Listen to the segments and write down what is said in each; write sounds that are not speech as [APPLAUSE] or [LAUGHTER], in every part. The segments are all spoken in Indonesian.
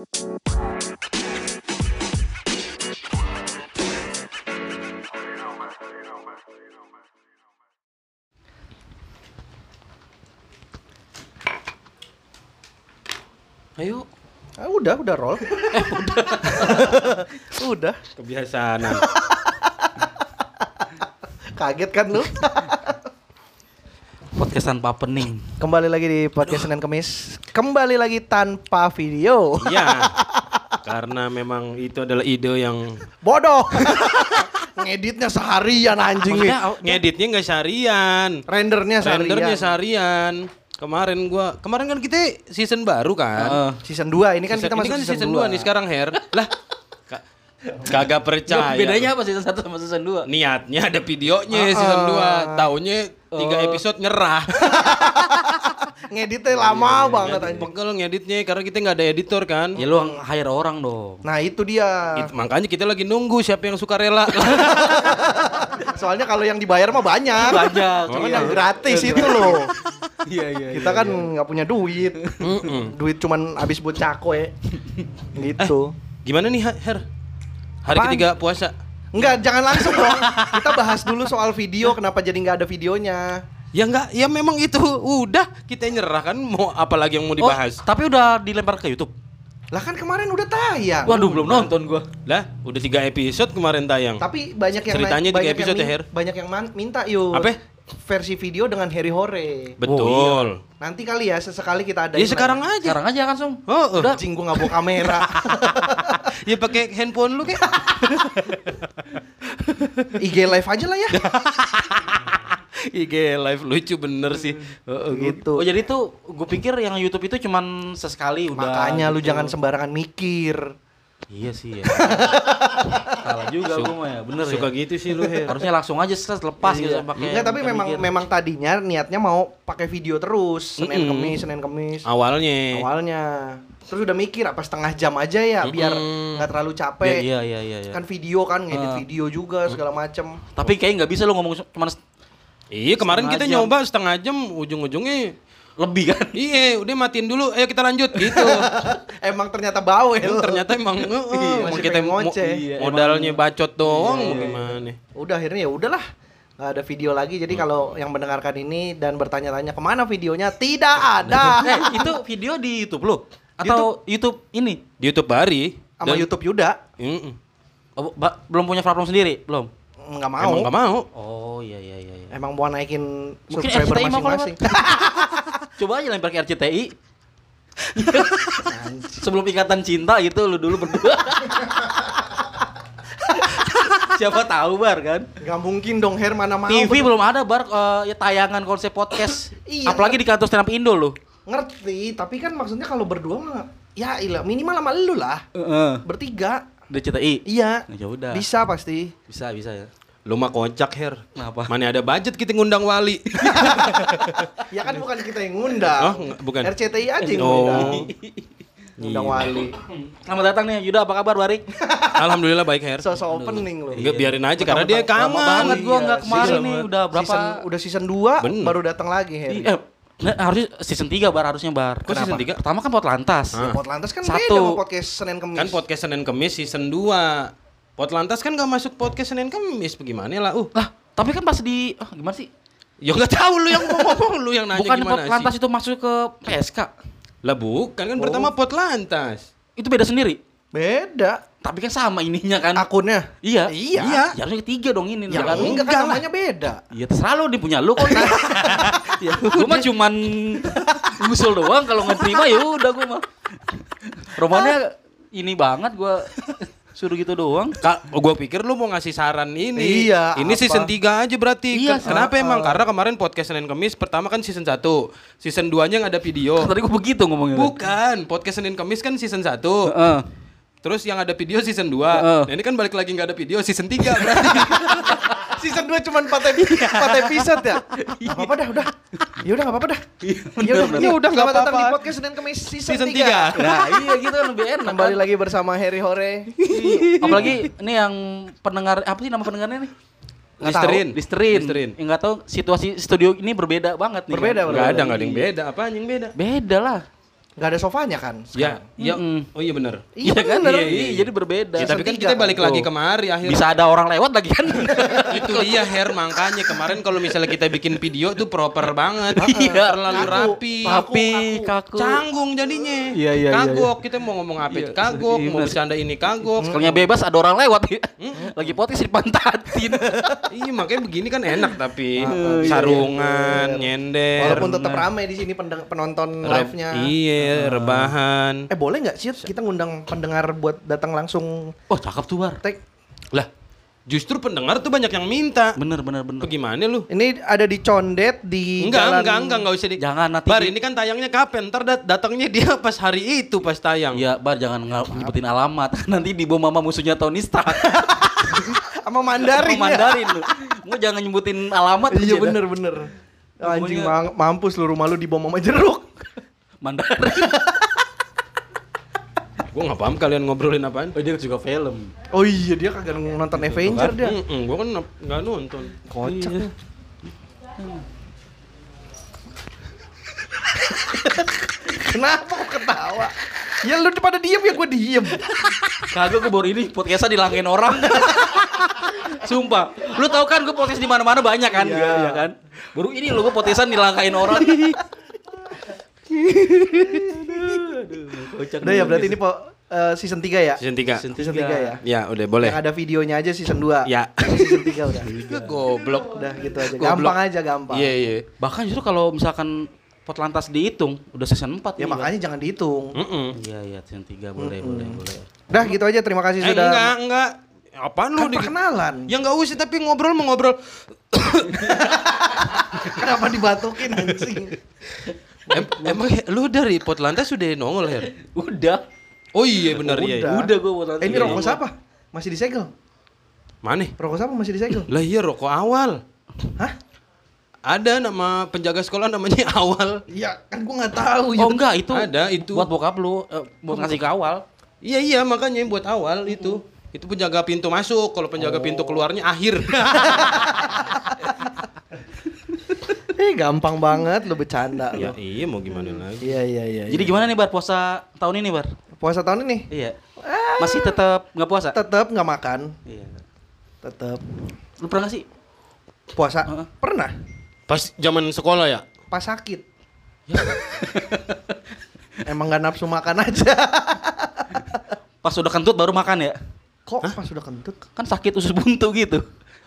Ayo. Ah, udah, udah roll. [LAUGHS] [LAUGHS] udah. Kebiasaan. Kaget kan lu? Podcast tanpa pening. Kembali lagi di podcast Senin Kemis. Kembali lagi tanpa video. Iya. [LAUGHS] Karena memang itu adalah ide yang Bodoh. [LAUGHS] Ngeditnya seharian anjing nih. Maksudnya, oh, ngeditnya nggak seharian. Rendernya seharian. Rendernya seharian. Kemarin gua kemarin kan kita season baru kan. Heeh. Season 2 ini kan kita ini masuk kan season, season 2 nih sekarang Her. [LAUGHS] Lah ka- kagak percaya. bedanya apa season 1 sama season 2? Niatnya ada videonya Ah, season ah. 2. Taunya 3 Oh. episode nyerah. Ngeditnya lama banget anjing. Pegel ngeditnya karena kita nggak ada editor kan. Ya lu hire orang dong. Nah, itu dia. It- makanya kita lagi nunggu siapa yang suka rela. [LAUGHS] Soalnya kalau yang dibayar mah banyak. Banyak. Cuma yang gratis itu loh. Iya iya. Kita kan nggak punya duit. Duit cuman habis buat cakwe. Gitu. Gimana nih Her? Hari Apaan? ketiga puasa. Enggak, jangan langsung dong. Kita bahas dulu soal video, kenapa jadi nggak ada videonya. Ya enggak, ya memang itu udah kita nyerah kan mau apa lagi yang mau dibahas. Oh, tapi udah dilempar ke YouTube. Lah kan kemarin udah tayang. Waduh, belum nonton gua. Lah, udah tiga episode kemarin tayang. Tapi banyak yang Ceritanya banyak tiga yang episode ya, min- Her? Banyak yang man- minta yuk. Apa? Versi video dengan Harry Hore. Betul. Nanti kali ya sesekali kita ada. Ya sekarang aja. Sekarang aja kan, Sung. Oh, Udah, anjing gua nggak bawa kamera. [LAUGHS] ya pakai handphone lu kayak. [LAUGHS] IG live aja lah ya. [LAUGHS] IG live lucu bener sih. Heeh, gua- gitu. Oh, jadi tuh gue pikir yang YouTube itu cuman sesekali udah. Makanya lu gitu. jangan sembarangan mikir. Iya sih ya. [LAUGHS] Salah juga gue mah ya, bener Suka ya. gitu sih lu Her. Harusnya langsung aja set lepas gitu Iya. pakai. Enggak, tapi memang mikir. memang tadinya niatnya mau pakai video terus, Senin Mm-mm. Kemis, Senin Kemis. Awalnya. Awalnya. Terus udah mikir apa setengah jam aja ya biar Mm-mm. nggak terlalu Ya, capek. iya iya iya iya. Kan video kan, ngedit Ah. video juga segala macem Tapi kayak nggak bisa lu ngomong cuma Iya, kemarin Setengah kita jam. nyoba setengah jam ujung-ujungnya lebih kan. Iya, udah matiin dulu. Ayo kita lanjut gitu. [LAUGHS] Emang ternyata bawel. Emang ternyata emang, [LAUGHS] heeh, Iya, emang masih kita mo- ngoceh. Iya, modalnya bacot doang Iya, iya, gimana. Udah akhirnya ya udahlah. Nggak ada video lagi. Jadi kalau yang mendengarkan ini dan bertanya-tanya ke mana videonya, tidak ada. [LAUGHS] eh, itu video di YouTube lu atau YouTube, ini? Di YouTube Bari Sama dan- YouTube Yuda Mm-mm. Oh, ba- belum punya platform sendiri, belum. Nggak mau. Emang gak mau. Oh iya iya iya. iya. Emang mau naikin Mungkin subscriber masing-masing. [LAUGHS] Coba aja lempar ke RCTI. [LAUGHS] Sebelum ikatan cinta gitu lu dulu berdua. [LAUGHS] Siapa tahu bar kan? Gak mungkin dong Her mana mau. TV bener- belum ada bar eh, ya tayangan konsep podcast. Iya. Apalagi di kantor stand up Indo lu. Ngerti, tapi kan maksudnya kalau berdua mah ya ilah minimal sama lu lah. Heeh. Bertiga. Di RCTI. Iya. Ya udah. Bisa pasti. Bisa bisa ya. Lu mah kocak, Her. Kenapa? Mana ada budget kita ngundang wali. [LAUGHS] Ya kan bukan kita yang ngundang. Oh, bukan. RCTI aja yang Oh. ngundang. [LAUGHS] Ngundang Iya. wali. Selamat datang nih Yuda apa kabar Bari? [LAUGHS] Alhamdulillah baik, Her. Sosok opening loh. Enggak biarin aja karena dia Lama kangen. banget gua Iya, nggak kemarin nih udah berapa Season, udah season 2 Bener. baru datang lagi Her. Eh, nah, harusnya season 3 bar harusnya bar. Kok season tiga? Pertama kan pot lantas. Ah. Pot lantas kan Satu. beda sama podcast Senin Kemis. Kan podcast Senin Kemis season 2. Pot lantas kan gak masuk podcast Senin Kemis bagaimana lah. Uh, Lah, tapi kan pas di ah, gimana sih? ya nggak tahu lu yang ngomong [LAUGHS] lu yang nanya Bukan pot gimana lantas sih. itu masuk ke PSK. Lah bukan kan Oh. pertama pot lantas. Itu beda sendiri. Beda Tapi kan sama ininya kan. akunnya. Iya. Iya. Ya harusnya ketiga dong ini. Ya kan? enggak kan namanya beda. Iya terserah lu dia punya lu kok. [LAUGHS] ya, gua mah cuman ngusul doang kalau nggak terima ya udah gua mah. Romannya ini banget gua suruh gitu doang. Kak, gua pikir lu mau ngasih saran ini. Iya, Ini apa? season 3 aja berarti. Iya, Ken- Kenapa ah, emang? ah. Karena kemarin podcast Senin Kemis pertama kan season 1. Season 2-nya nggak ada video. Tadi gua begitu ngomongnya. Bukan, podcast Senin Kemis kan season 1. Heeh. Terus yang ada video season 2. Heeh. Nah, ini kan balik lagi nggak ada video season 3 berarti. [LAUGHS] Season 2 cuma 4 episode, 4 episode ya? Gak apa-apa dah, udah. Ya udah gak apa-apa dah. Ya udah, Ya udah, nggak Selamat datang di apa-apa. podcast Senin Kemis season, season 3. 3. Nah, [LAUGHS] iya gitu kan lebih enak. Kembali kan? lagi bersama Harry Hore. Iya. Apalagi ini yang pendengar apa sih nama pendengarnya nih? Listerin. Listerin. Listerin. Yang nggak tahu situasi studio ini berbeda banget nih. Berbeda, kan? berbeda. Enggak ada, enggak ada yang beda. Apa yang beda? Beda lah. Nggak ada sofanya kan? Ya, sekarang? ya. Mm-mm. Oh iya bener. Iya, kan? bener. Iya, iya, jadi berbeda. Ya, tapi kan kita balik kan? lagi kemari akhirnya. Bisa ada orang lewat lagi kan? [LAUGHS] itu dia Her makanya kemarin kalau misalnya kita bikin video tuh proper banget. Iya. Terlalu Kaku. rapi. Tapi kaku. Canggung jadinya. Iya, iya, iya, Kagok. Kita mau ngomong apa itu kagok, Iya, mau bercanda ini kagok. Sekalinya bebas ada orang lewat ya. Lagi podcast dipantatin. [LAUGHS] iya makanya begini kan enak tapi iya, sarungan, nyender. Walaupun tetap ramai di sini penonton live-nya. Iya, rebahan. Eh boleh nggak sih kita ngundang pendengar buat datang langsung Oh, cakep tuh, Bar. tag? Lah, justru pendengar tuh banyak yang minta. Bener, bener, bener. Bagaimana lu? Ini ada di Condet di Enggak, jalan enggak, enggak, enggak usah di. Jangan nanti Bar, ini kan tayangnya kapan? Ntar dat- datangnya dia [LAUGHS] pas hari itu pas tayang. Iya, Bar jangan nyebutin alamat. [LAUGHS] Nanti di bom mama musuhnya Tony Stark. [LAUGHS] sama Mandarin. Sama Mandarin lu. Mau jangan nyebutin alamat Iya aja dah. bener bener. Anjing mampus lu rumah lu dibom sama jeruk. Mandarin. [LAUGHS] Gue nggak paham kalian ngobrolin apaan. Oh, dia juga film. Oh iya dia kagak nonton Avenger dia. Mm gue kan nggak- nonton. Kocak. lu. Kenapa kok ketawa? Ya lu pada diem ya gue diem. Kagak gue baru ini podcastnya dilangkain orang. Sumpah. Lu tau kan gue podcast di mana-mana banyak kan? Iya. Iya kan? Baru ini lo gue podcastan dilangkain orang. Kocak Udah ya berarti ini po, eh, season 3 ya? Season 3. Season Season 3 ya? Ya, udah boleh. Yang ada videonya aja season 2. Ya. season 3 udah. [LAUGHS] Goblok. Udah gitu aja. Goblok. Gampang aja gampang. Iya, iya. Bahkan justru kalau misalkan Potlantas dihitung udah season 4 Ya nih, makanya jangan dihitung. Mm-mm. Bang. Iya iya season 3 boleh boleh boleh. Udah gitu aja terima kasih Eh, sudah. enggak, enggak. Apaan lu? Kan di- perkenalan. Ya enggak usah tapi ngobrol mau ngobrol. [LAUGHS] Kenapa dibatukin anjing? [LAUGHS] Em- emang lu dari Potlantas sudah nongol, Her? Udah. Oh iya benar iya. Udah. Udah gue Potlantas. Eh, ini rokok siapa? Masih disegel? Mana? Rokok siapa masih disegel? Lah iya rokok awal. Hah? Ada nama penjaga sekolah namanya [LAUGHS] Awal. Iya, kan gua nggak tahu. Oh enggak itu. Ada, itu. Buat bokap lu eh, buat ngasih ke awal. Iya iya makanya buat awal itu. Itu penjaga pintu masuk, kalau penjaga pintu keluarnya akhir. [LAUGHS] Eh, gampang banget lu bercanda ya lu. iya mau gimana lagi? Iya, iya, iya. Jadi gimana nih Bar puasa tahun ini Bar? puasa tahun ini Iya. Masih tetap nggak puasa? tetap nggak makan, Iya. tetap Lu pernah gak sih? puasa. Heeh. Pernah Pas zaman sekolah ya? pas sakit. [LAUGHS] Emang nggak nafsu makan aja. Pas udah kentut baru makan ya? Kok pas udah kentut? Kan sakit usus buntu gitu.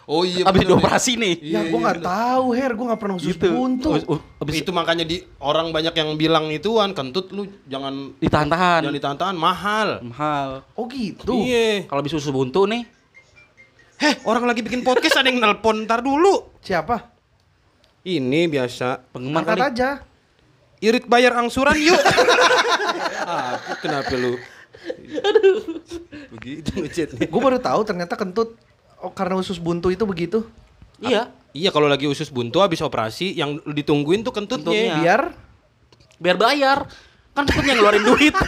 Oh iya. Abis dioperasi nih. Iya, ya gua nggak tahu, Her. Gua nggak pernah usus Gitu. buntu. Abis Itu makanya di orang banyak yang bilang ituan kentut lu jangan ditahan-tahan. jangan ditahan mahal. Mahal. Oh gitu. Iya. Kalau habis usus buntu nih, Heh, orang lagi bikin podcast ada yang nelpon ntar dulu. Siapa? Ini biasa. penggemar Angkat kali. aja. Irit bayar angsuran yuk. Apa [LAUGHS] kenapa lu? Begitu ngechatnya. Gue baru tahu ternyata kentut oh, karena usus buntu itu begitu. Iya. Iya kalau lagi usus buntu habis operasi yang ditungguin tuh kentutnya. Kentutnya. Biar Biar bayar. Kan kentutnya ngeluarin duit. [LAUGHS]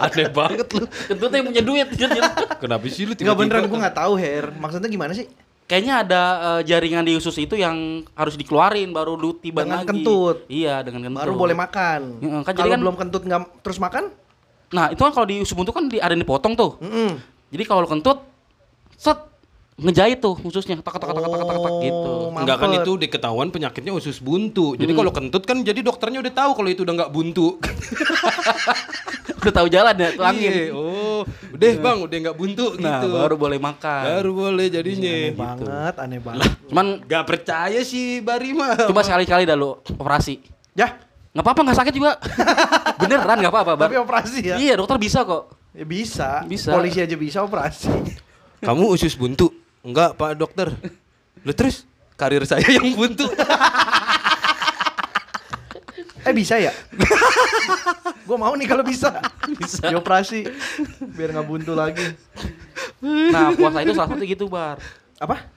Aneh banget lu. Kentutnya yang punya duit. Kenapa sih lu nggak beneran gue nggak tahu Her. Maksudnya gimana sih? Kayaknya ada eh, jaringan di usus itu yang harus dikeluarin baru lu tiba Dengan lagi. kentut. Iya, dengan kentut. Baru boleh makan. Heeh, kan jadi Kalau kan- belum kentut nggak terus makan? Nah, itu kan kalau di usus buntu kan di, ada yang dipotong tuh. Mm-mm. Jadi kalau lu kentut, set ngejahit tuh ususnya, tak tak tak tak tak tak tak gitu. Oh, Enggak kan mampet. itu diketahuan penyakitnya usus buntu. Jadi kalau kentut kan jadi dokternya udah tahu kalau itu udah nggak buntu. [LAUGHS] Udah tahu jalan ya, tuh angin. Iya, Oh, udah bang, udah nggak buntu Nah, gitu. baru boleh makan. Baru boleh jadinya. Aneh banget, aneh banget. Cuman Gak percaya sih Barima. coba sekali-kali dah lu operasi. Ya, Nggak apa-apa, nggak sakit juga. [LAUGHS] Beneran nggak apa-apa, tapi operasi ya? Iya, dokter bisa kok. Ya bisa. Bisa. Polisi aja bisa operasi. Kamu usus buntu? Enggak, Pak Dokter. Lu terus karir saya [LAUGHS] yang buntu. Eh bisa ya? gue mau nih kalau bisa. Bisa. Dioperasi biar nggak buntu lagi. Nah, puasa itu salah satu gitu, Bar. Apa?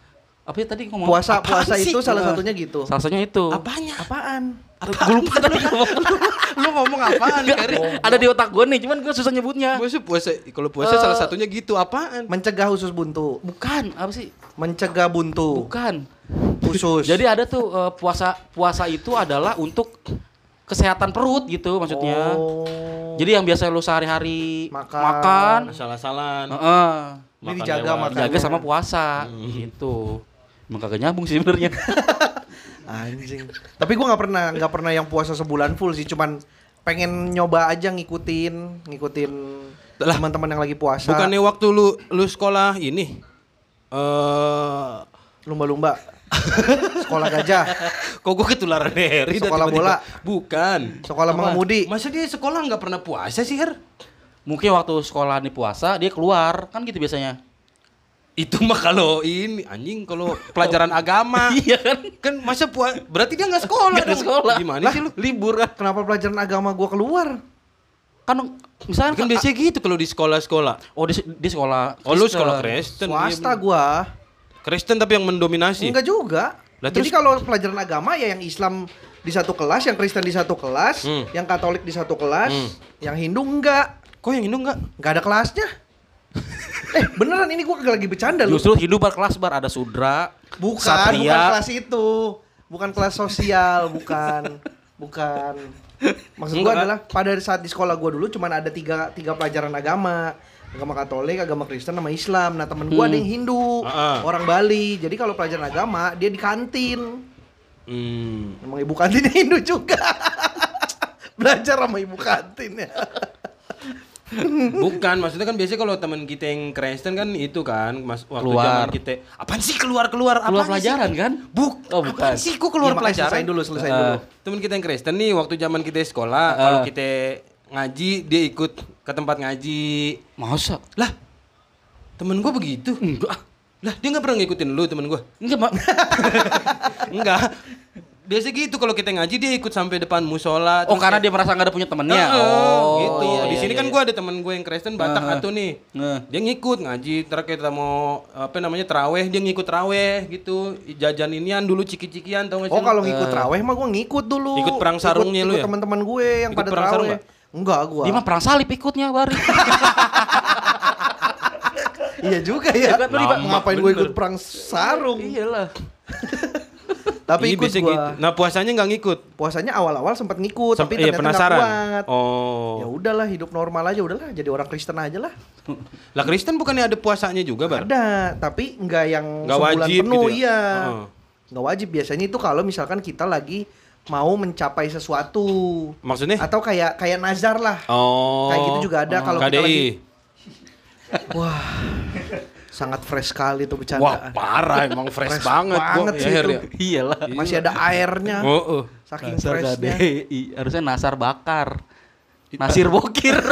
Apa ya tadi ngomong? Puasa puasa sih? itu salah satunya gitu. Salah satunya itu. Apanya? Apaan? Gue lupa tadi ngomong. [LAUGHS] Lu ngomong apaan, Kari? Ada di otak gue nih, cuman gue susah nyebutnya. Puasa puasa kalau puasa Eh. salah satunya gitu apaan? Mencegah usus buntu. Bukan, apa sih? Mencegah buntu. Bukan. Usus. [LAUGHS] Jadi ada tuh eh, puasa puasa itu adalah untuk kesehatan perut gitu maksudnya. Oh. Jadi yang biasa lu sehari-hari Makan. makan, Asal-asalan. heeh, Ini Makan dijaga lewat. makan. jaga sama puasa gitu. Emang kagak nyambung sih sebenarnya. [LAUGHS] Anjing. Tapi gua nggak pernah nggak pernah yang puasa sebulan full sih, cuman pengen nyoba aja ngikutin ngikutin Lah. teman-teman yang lagi puasa. Bukannya waktu lu lu sekolah ini eh lumba-lumba. Sekolah gajah, kok gue ketularan dah Sekolah tiba-tiba. bola. Bukan. sekolah mengemudi. Masa dia sekolah nggak pernah puasa sih, Her? Mungkin waktu sekolah nih puasa dia keluar, kan gitu biasanya. Itu mah kalau ini anjing kalau pelajaran [LAUGHS] agama. Iya kan? kan masa puasa berarti dia nggak sekolah dong. sekolah. Gimana sih lu? Libur kan? Kenapa pelajaran agama gua keluar? Kan misalnya Kan biasanya gitu kalau di sekolah-sekolah. Oh di, di sekolah. Oh lu Kristen. sekolah Kristen. Swasta iya. gua. Kristen tapi yang mendominasi. Enggak juga. Lah, Jadi kalau pelajaran agama ya yang Islam di satu kelas, yang Kristen di satu kelas, Hmm. yang Katolik di satu kelas, Hmm. yang Hindu enggak. Kok yang Hindu enggak? Enggak ada kelasnya. [LAUGHS] eh, beneran ini kagak lagi bercanda lu. Justru hidup berkelas bar ada sudra, Bukan, satria. bukan kelas itu. Bukan kelas sosial, bukan. bukan. Maksud gua Enggak. adalah pada saat di sekolah gua dulu cuman ada tiga, tiga pelajaran agama. Agama Katolik, agama Kristen, sama Islam. Nah temen gua ada yang Hindu, Ah, ah. orang Bali. Jadi kalau pelajaran agama dia di kantin. Hmm. Emang ibu kantin Hindu juga. [LAUGHS] Belajar sama ibu kantin ya. Bukan, maksudnya kan biasanya kalau teman kita yang Kristen kan itu kan mas waktu Keluar. zaman kita apaan sih keluar keluar Keluar apaan pelajaran sih? kan? Buk, Oh, bukan. apaan sih kok keluar makanya pelajaran? Selesai dulu, selesai Ah. dulu. Temen kita yang Kristen nih waktu zaman kita sekolah Ah. kalau kita ngaji dia ikut ke tempat ngaji. Masa? Lah, temen gua begitu. Enggak. Lah, dia nggak pernah ngikutin lu temen gua. Enggak, Mak. [LAUGHS] Enggak. Biasa gitu kalau kita ngaji dia ikut sampai depan musola. Oh, terus karena dia merasa nggak ada punya temennya. Heeh, oh, gitu. iya, di sini iya, kan iya. gua ada temen gue yang Kristen Batak atau nih. Heeh. Dia ngikut ngaji, ntar kita mau apa namanya teraweh, dia ngikut teraweh gitu. Jajan inian dulu ciki-cikian tau gak sih? Oh kalau ngikut raweh mah gua ngikut dulu. Ikut perang sarungnya ikut, lu ikut ya? teman-teman gue yang Ikut pada perang sarung raweh. Enggak gua. Dia mah perang salib ikutnya baru. [LAUGHS] Iya juga ya. Ya kan, Ngapain gue ikut perang sarung? Iyalah. [LAUGHS] Tapi Iya, ikut gua. gitu. Nah puasanya nggak ngikut. Puasanya awal-awal sempat ngikut, Sampai tapi iya, ternyata nggak penasaran. kuat. Oh. Ya udahlah hidup normal aja udahlah jadi orang Kristen aja lah. [LAUGHS] Lah Kristen bukannya ada puasanya juga, Bar? Ada, tapi nggak yang Nggak sebulan wajib penuh gitu ya? iya. Nggak wajib biasanya itu kalau misalkan kita lagi mau mencapai sesuatu Maksudnya? atau kayak kayak nazar lah. Oh. Kayak gitu juga ada kalau kita lagi Wah. Sangat fresh sekali tuh Wah, bercandaan. parah emang fresh, Fresh banget. banget Gua- sih itu. ya. Iyalah. Masih ada airnya. Oh, oh. Saking Nasar freshnya. KDI. Harusnya nasar bakar. Nasir bokir. [LAUGHS]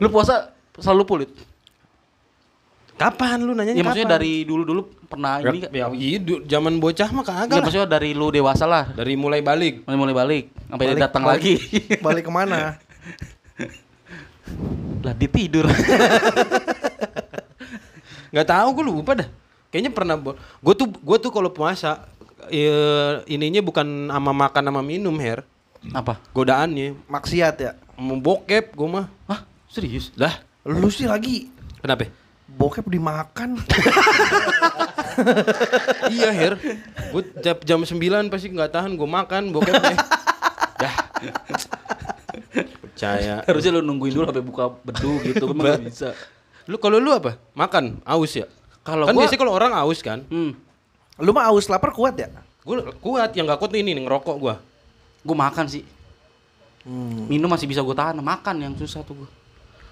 Lu puasa selalu pulit? Kapan lu nanya? Ya maksudnya dari dulu-dulu pernah ini ya, iya, zaman bocah mah kagak Enggak lah. maksudnya dari lu dewasa lah. Dari mulai balik. Mulai mulai balik sampai dia Balik- datang balik- lagi. [LAUGHS] Balik ke mana? [LAUGHS] lah dia tidur. [LAUGHS] Nggak tahu gue lupa dah. Kayaknya pernah gue tuh gue tuh kalau puasa eh, ininya bukan sama makan sama minum her Apa? godaannya Maksiat ya. mau bokep gue mah Hah? Serius? lah Lu sih lagi kenapa bokep dimakan. [LAUGHS] iya her gue jam, jam 9 pasti nggak tahan gue makan bokepnya dah percaya Harusnya lu nungguin dulu sampai buka bedu gitu kan bisa. lu kalau lu apa makan aus ya Kalau kan gua- biasanya kalau orang aus kan Hmm. Lu mah aus lapar kuat ya? gue kuat yang gak kuat ini nih ngerokok gue Gue makan sih. Hmm. Minum masih bisa gue tahan, makan yang susah tuh gue.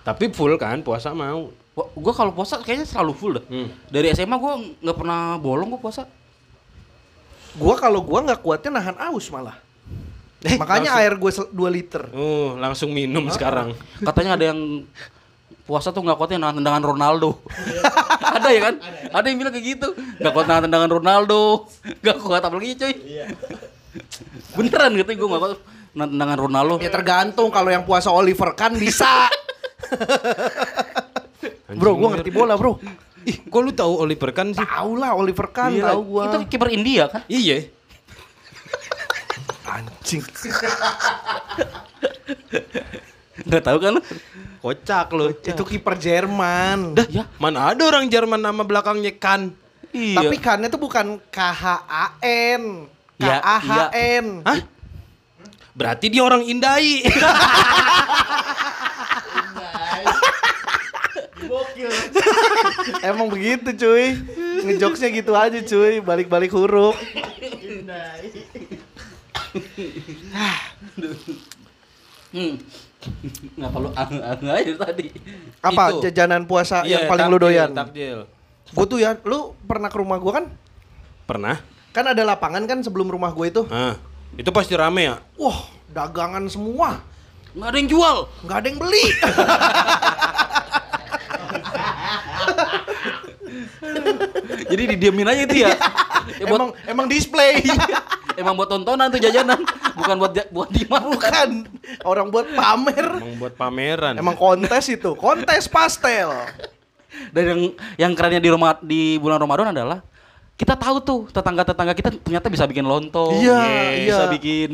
Tapi full kan puasa mau Gue kalau puasa kayaknya selalu full dah. Hmm. Dari SMA gue nggak pernah bolong gue puasa. Gua kalau gua nggak kuatnya nahan aus malah. Eh, Makanya langsung- air gue 2 liter. Oh, langsung minum sekarang. Katanya ada yang puasa tuh nggak kuatnya nahan tendangan Ronaldo. [LAUGHS] ada ya kan? Ada yang bilang kayak gitu. Nggak kuat nahan tendangan Ronaldo. Nggak kuat apalagi cuy. Beneran gitu gue nggak kuat nahan tendangan Ronaldo. Ya tergantung kalau yang puasa Oliver kan bisa. [LAUGHS] bro, gua ngerti bola, Bro. Ih, kok lu tahu Oliver kan sih? Tahu lah Oliver kan, Iya, tahu gua. Itu kiper India kan? Iya. anjing. Nggak tahu kan lu? Kocak lu. Itu kiper Jerman. Dah ya. Mana ada orang Jerman nama belakangnya kan? Iya. Tapi kannya tuh bukan K H A N. K Ya, A H N. Hah? Berarti dia orang Indai. [LAUGHS] [LAUGHS] Emang begitu cuy. Ngejokesnya gitu aja cuy, balik-balik huruf. Hmm. Ngapa lu aneh aja tadi? Apa Itu. jajanan puasa Iya, yang paling lu takjil, doyan? Takjil. Gue tuh ya, lu pernah ke rumah gua kan? Pernah? Kan ada lapangan kan sebelum rumah gue itu. Ah, itu pasti rame ya? Wah, dagangan semua. Nggak ada yang jual. nggak ada yang beli. [LAUGHS] Jadi didiemin aja itu ya. ya buat, emang emang display. [LAUGHS] emang buat tontonan tuh jajanan, bukan buat buat dimakan. Bukan orang buat pamer. Emang buat pameran. Emang kontes itu, kontes pastel. Dan yang yang kerennya di rumah di bulan Ramadan adalah kita tahu tuh tetangga-tetangga kita ternyata bisa bikin lontong, Iya, bisa iya. bikin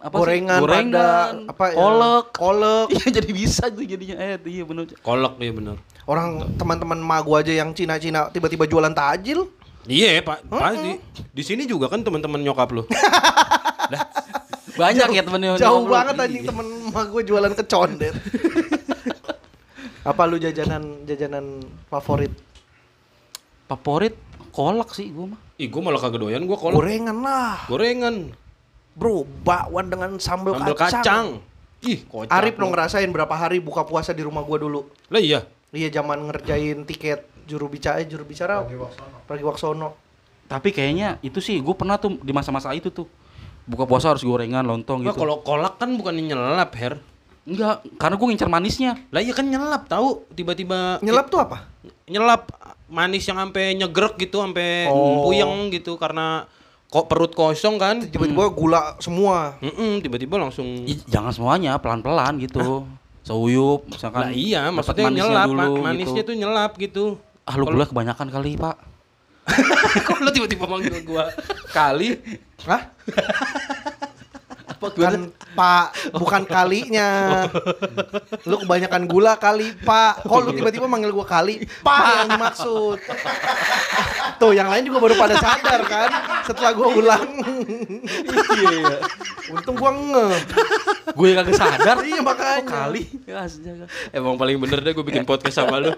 apa gorengan, sih? gorengan, pada, apa ya, kolek, kolek. Iya jadi bisa tuh jadinya. Eh iya benar. Kolok dia bener. Orang teman-teman ma gua aja yang Cina-Cina tiba-tiba jualan tajil. Iya, Pak. Pasti. Di sini juga kan teman-teman nyokap lu. [LAUGHS] Banyak ya temennya. Jauh nyokap lu. banget anjing temen ma gua jualan kecondet. [LAUGHS] apa lu jajanan jajanan favorit? Favorit kolak sih gua mah. Ih, gua malah kagak doyan gua kolok. Gorengan lah. Gorengan. Bro, bakwan dengan sambal, Sambal kacang. kacang. Ih, kocak. Arif dong ngerasain berapa hari buka puasa di rumah gua dulu. Lah iya. Iya zaman ngerjain tiket juru bicara eh, juru bicara Pergi Waksono. Tapi kayaknya itu sih gue pernah tuh di masa-masa itu tuh. Buka puasa harus gorengan, lontong Nah, gitu. kalau kolak kan bukan nyelap, Her. Enggak, karena gue ngincer manisnya. Lah iya kan nyelap tahu tiba-tiba Nyelap tuh apa? nyelap manis yang sampai nyegrek gitu sampai Oh. puyeng gitu karena kok perut kosong kan. Tiba-tiba gula semua. Mm-mm, tiba-tiba langsung Ih, jangan semuanya, pelan-pelan gitu. [LAUGHS] Seuyup, misalkan. Lah iya, maksudnya manisnya nyelap, dulu, ma- gitu. manisnya tuh nyelap gitu. Ah lu gula kebanyakan kali pak. [LAUGHS] Kok lu tiba-tiba manggil gua kali? Hah? [LAUGHS] Apa Kan Pak, bukan kalinya. Lu kebanyakan gula kali, Pak. Kok lu tiba-tiba manggil gua kali? Pak yang dimaksud. Tuh, yang lain juga baru pada sadar kan setelah gua ulang. Iya, iya. Untung gua nge. Gue kagak sadar. Iya makanya. Kali? Ya. Emang paling bener deh gue bikin podcast sama lu.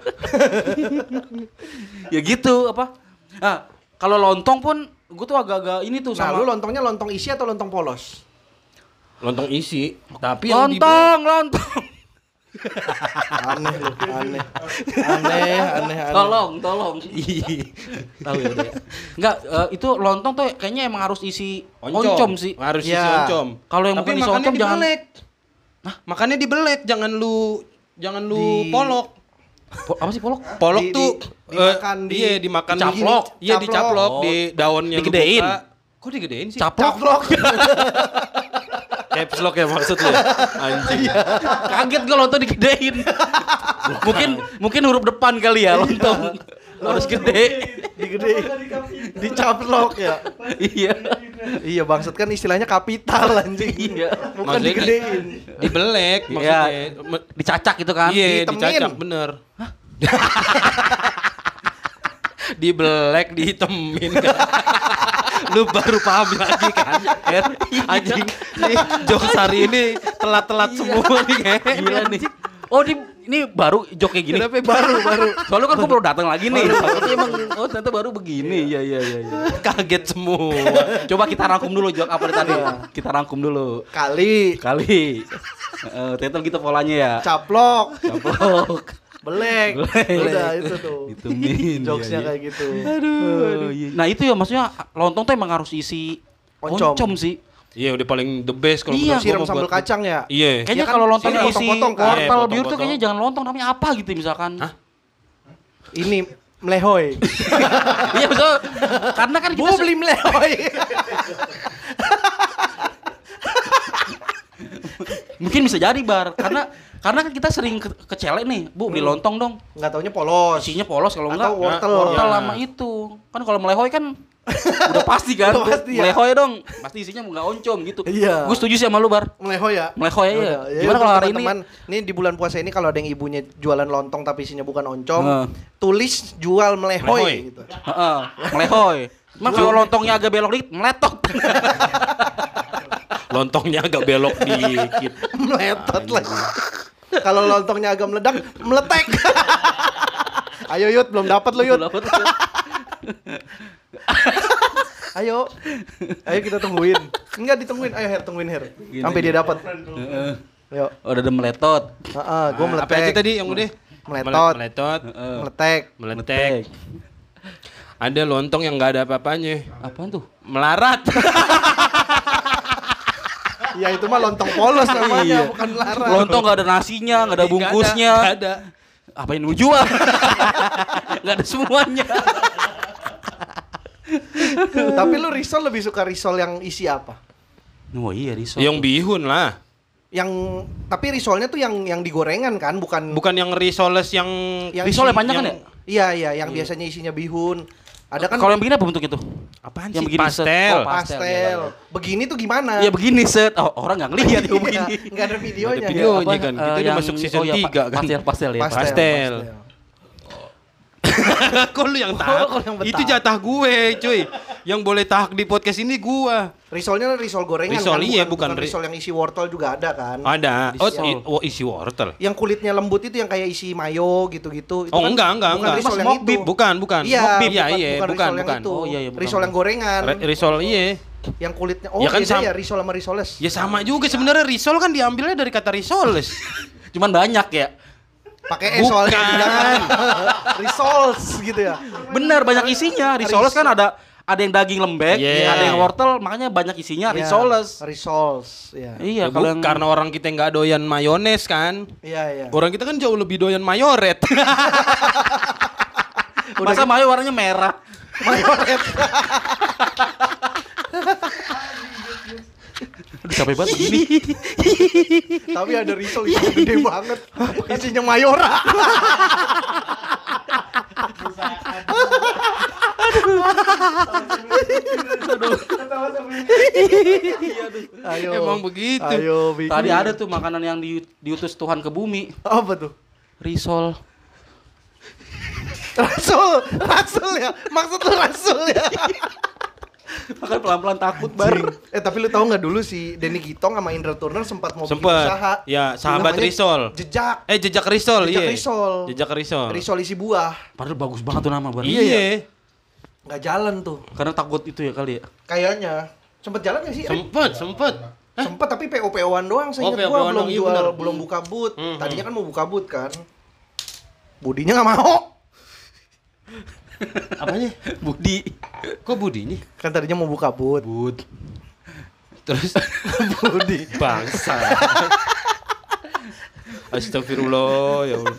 ya gitu apa? Ah, kalau lontong pun gue tuh agak-agak ini tuh Nah, sama lu lontongnya lontong isi atau lontong polos? Lontong isi, tapi yang di lontong, lontong. Aneh aneh. Aneh, aneh, aneh. Tolong, tolong. Iya. Tahu ya dia. Enggak, eh, itu lontong tuh kayaknya emang harus isi oncom, oncom, sih. Harus isi Ya. oncom. Kalau yang Tapi bukan isi makannya oncom jangan- dibelek. Nah, makannya dibelek, jangan lu jangan lu Di- polok. Po- apa sih polok? Polok Di- tuh di- dimakan eh, di- iya dimakan dicaplok. Iya, dicaplok Oh. di daunnya lu Digedein. buka. Kok digedein sih? Caplok. Caplok. [LAUGHS] Caps lock ya maksud lu. Anjing. Kaget gue lontong digedein. mungkin mungkin huruf depan kali ya lontong. harus gede. Digede. Dicaplok ya. iya. Iya, bangsat kan istilahnya kapital anjing. Iya. Bukan Maksudnya di- digedein. Dibelek Iya. maksudnya. Dicacak gitu kan. Iya, dicacak bener. [LAUGHS] Dibelek, dihitemin. [LAUGHS] Lu baru paham lagi kan? Er, anjing. Nih, jokes hari ini telat-telat semua nih. Gila nih. Oh di ini baru jok kayak gini. Kenapa baru baru Soalnya kan gue baru datang lagi nih. Tapi emang oh ternyata baru begini. Iya iya iya. iya. kaget semua. Coba kita rangkum dulu jok apa tadi. Kita rangkum dulu. Kali Kali. Heeh, ternyata gitu polanya ya. caplok, Caplok. Belek. Belek. Udah itu tuh. Ditumin. Jokesnya iya, iya. kayak gitu. Aduh. Nah itu ya maksudnya lontong tuh emang harus isi Oncom. oncom, sih. Iya, udah paling the best kalau Iya. Siram sambal buat- kacang ya. Iya. Kayaknya Ya kan, kalau lontong sini isi potong-potong kan? Iya, wortel biur tuh kayaknya jangan lontong namanya apa gitu misalkan. Hah? Ini melehoy. [LAUGHS] Iya betul. Karena kan kita beli melehoy. [LAUGHS] mungkin bisa jadi bar karena karena kan kita sering ke, ke celek nih bu beli lontong dong Enggak taunya polos. isinya polos kalau Atau enggak wortel. wortel Ya. sama itu kan kalau melehoy kan [LAUGHS] Udah pasti kan. Udah pasti ya. Melehoy dong. Pasti isinya nggak oncom gitu. Iya. Gue setuju sih sama lu, Bar. Melehoy ya? Melehoy ya. Yaudah, ya Gimana kalau hari ini? teman-teman, ini di bulan puasa ini kalau ada yang ibunya jualan lontong tapi isinya bukan oncom, Heeh. tulis jual melehoy, Melehoy. gitu. Heeh, melehoy. Emang [LAUGHS] kalau lontongnya agak belok dikit, meletot. [LAUGHS] Lontongnya agak belok dikit. Meletot lagi. Kalau lontongnya agak meledak, meletek. [LAUGHS] Ayo Yud, belum dapat lo Yud. [LAUGHS] Ayo. Ayo kita tungguin. Enggak ditungguin. Ayo Her, tungguin Her. Gini, Sampai dia dapat. Heeh. Ayo. Oh, udah ada meletot. Heeh, gua Ah, Apa aja meletek. tadi yang udah? Meletot. Mele- Meletot. Meletek. Meletek. Ada lontong yang nggak ada apa-apanya. Apaan tuh? Melarat. [LAUGHS] Ya itu mah lontong polos namanya, Iya. bukan lara. Lontong nggak ada nasinya, nggak ada bungkusnya. Nggak ada. Apa yang lu jual? [LAUGHS] Nggak ada semuanya. Tapi lu risol lebih suka risol yang isi apa? Oh iya, risol. Yang bihun lah. Yang tapi risolnya tuh yang yang digorengan kan, bukan Bukan yang risoles yang yang risol isi- yang panjang kan ya? Iya, iya, yang biasanya isinya bihun. Ada kan Kalau yang begini apa bentuknya tuh? apaan Yang sih? begini set. Pastel. Oh, pastel. pastel, iya, Begini tuh gimana? Iya begini set. Oh, orang nggak ngelihat ya [LAUGHS] begini. Iya, nggak ada videonya. Nggak ada video. ya. Videonya kan, kita udah masuk season iya, tiga kan. Pastel, pastel ya. Pastel. Pastel. [LAUGHS] Kok lu yang? Kok yang Itu jatah gue, cuy. Yang boleh tahak di podcast ini gua. Risolnya risol gorengan Risol, kan, iya, bukan, bukan ri- risol yang isi wortel juga ada kan. Ada. Oh, i- oh, isi wortel. Yang kulitnya lembut itu yang kayak isi mayo gitu-gitu. Itu Oh, kan enggak, enggak, bukan enggak. Risol Mas yang itu. bukan, bukan. Iya, beef, iya, bukan, iya, bukan, bukan, risol yang bukan. itu. Oh, iya, iya, bukan, risol yang gorengan. Re- risol iya. yang kulitnya oh Ya kan beda ya risol sama risoles. Ya sama juga sebenarnya risol kan diambilnya dari kata risoles. [LAUGHS] Cuman banyak ya. Pakai e soalnya Bukan. jangan. [LAUGHS] Risoles gitu ya. Bener banyak isinya. Risoles kan ada ada yang daging lembek, Iya. ada yang wortel, makanya banyak isinya Iya, risoles. Risoles, ya. Iya, Ya, kalau yang karena orang kita nggak doyan mayones kan. Iya, iya. Orang kita kan jauh lebih doyan mayoret. [LAUGHS] masa mayo warnanya merah. [LAUGHS] Mayoret. Aduh capek banget begini. [LAUGHS] Tapi ada risol isinya gede banget. Isinya mayora. Ayo. Emang begitu. Ayo, bikin. Tadi ada tuh makanan yang di- diutus Tuhan ke bumi, Apa tuh? risol. Rasul, Rasul ya. Maksud lu Rasul ya. Makan pelan-pelan takut bar. eh tapi lu tahu nggak dulu si Denny Gitong sama Indra Turner sempat mau bikin Sempet. usaha. Ya, sahabat risol. Jejak. Eh jejak risol, Jejak iya. risol. Jejak risol. Risol isi buah. Padahal bagus banget tuh nama bar. Iya. Nggak jalan tuh. Karena takut itu ya kali ya. Kayaknya. Sempet jalan nggak sih? Sempet, sempet. Sempet tapi PO-PO-an doang saya Oh, ingat gua belum iya jual, bener. belum buka boot. Hmm, Tadinya kan mau buka boot kan. Budinya nggak mau. [LAUGHS] Apanya? Budi. Kok budinya? Kan tadinya mau buka boot. Bud. Terus [LAUGHS] Budi. bangsa. Astagfirullah ya Allah.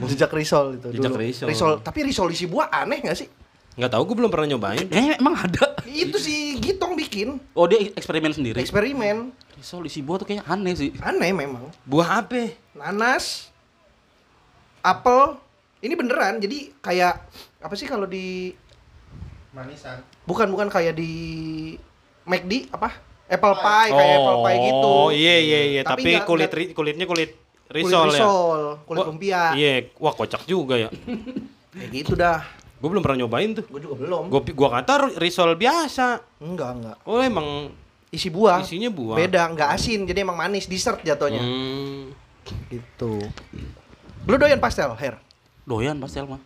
Jejak risol itu Jejak dulu. risol. Tapi risol isi buah aneh nggak sih? Nggak tahu gue belum pernah nyobain. Eh emang ada. Itu si Gitong bikin Oh dia eksperimen sendiri. eksperimen. Risol isi buah tuh kayaknya aneh sih. Aneh memang. Buah apa? Nanas, apel. Ini beneran. Jadi kayak apa sih kalau di manisan bukan bukan kayak di McD apa? Apple pie kayak apple pie gitu. Oh iya iya iya. Tapi Tapi, nggak- kulit ri- kulitnya kulit Kulit risol, ya. risol, kulit Wah, lumpia. Iya, wah kocak juga ya. Kayak gitu dah. Gue belum pernah nyobain tuh. Gue juga belum. Gue gua kata risol biasa. Enggak, enggak. Oh emang Isi buah. isinya buah. Beda, enggak asin, jadi emang manis, dessert jatuhnya. Hmm. Gitu. Lu doyan pastel, Her? Doyan pastel mah.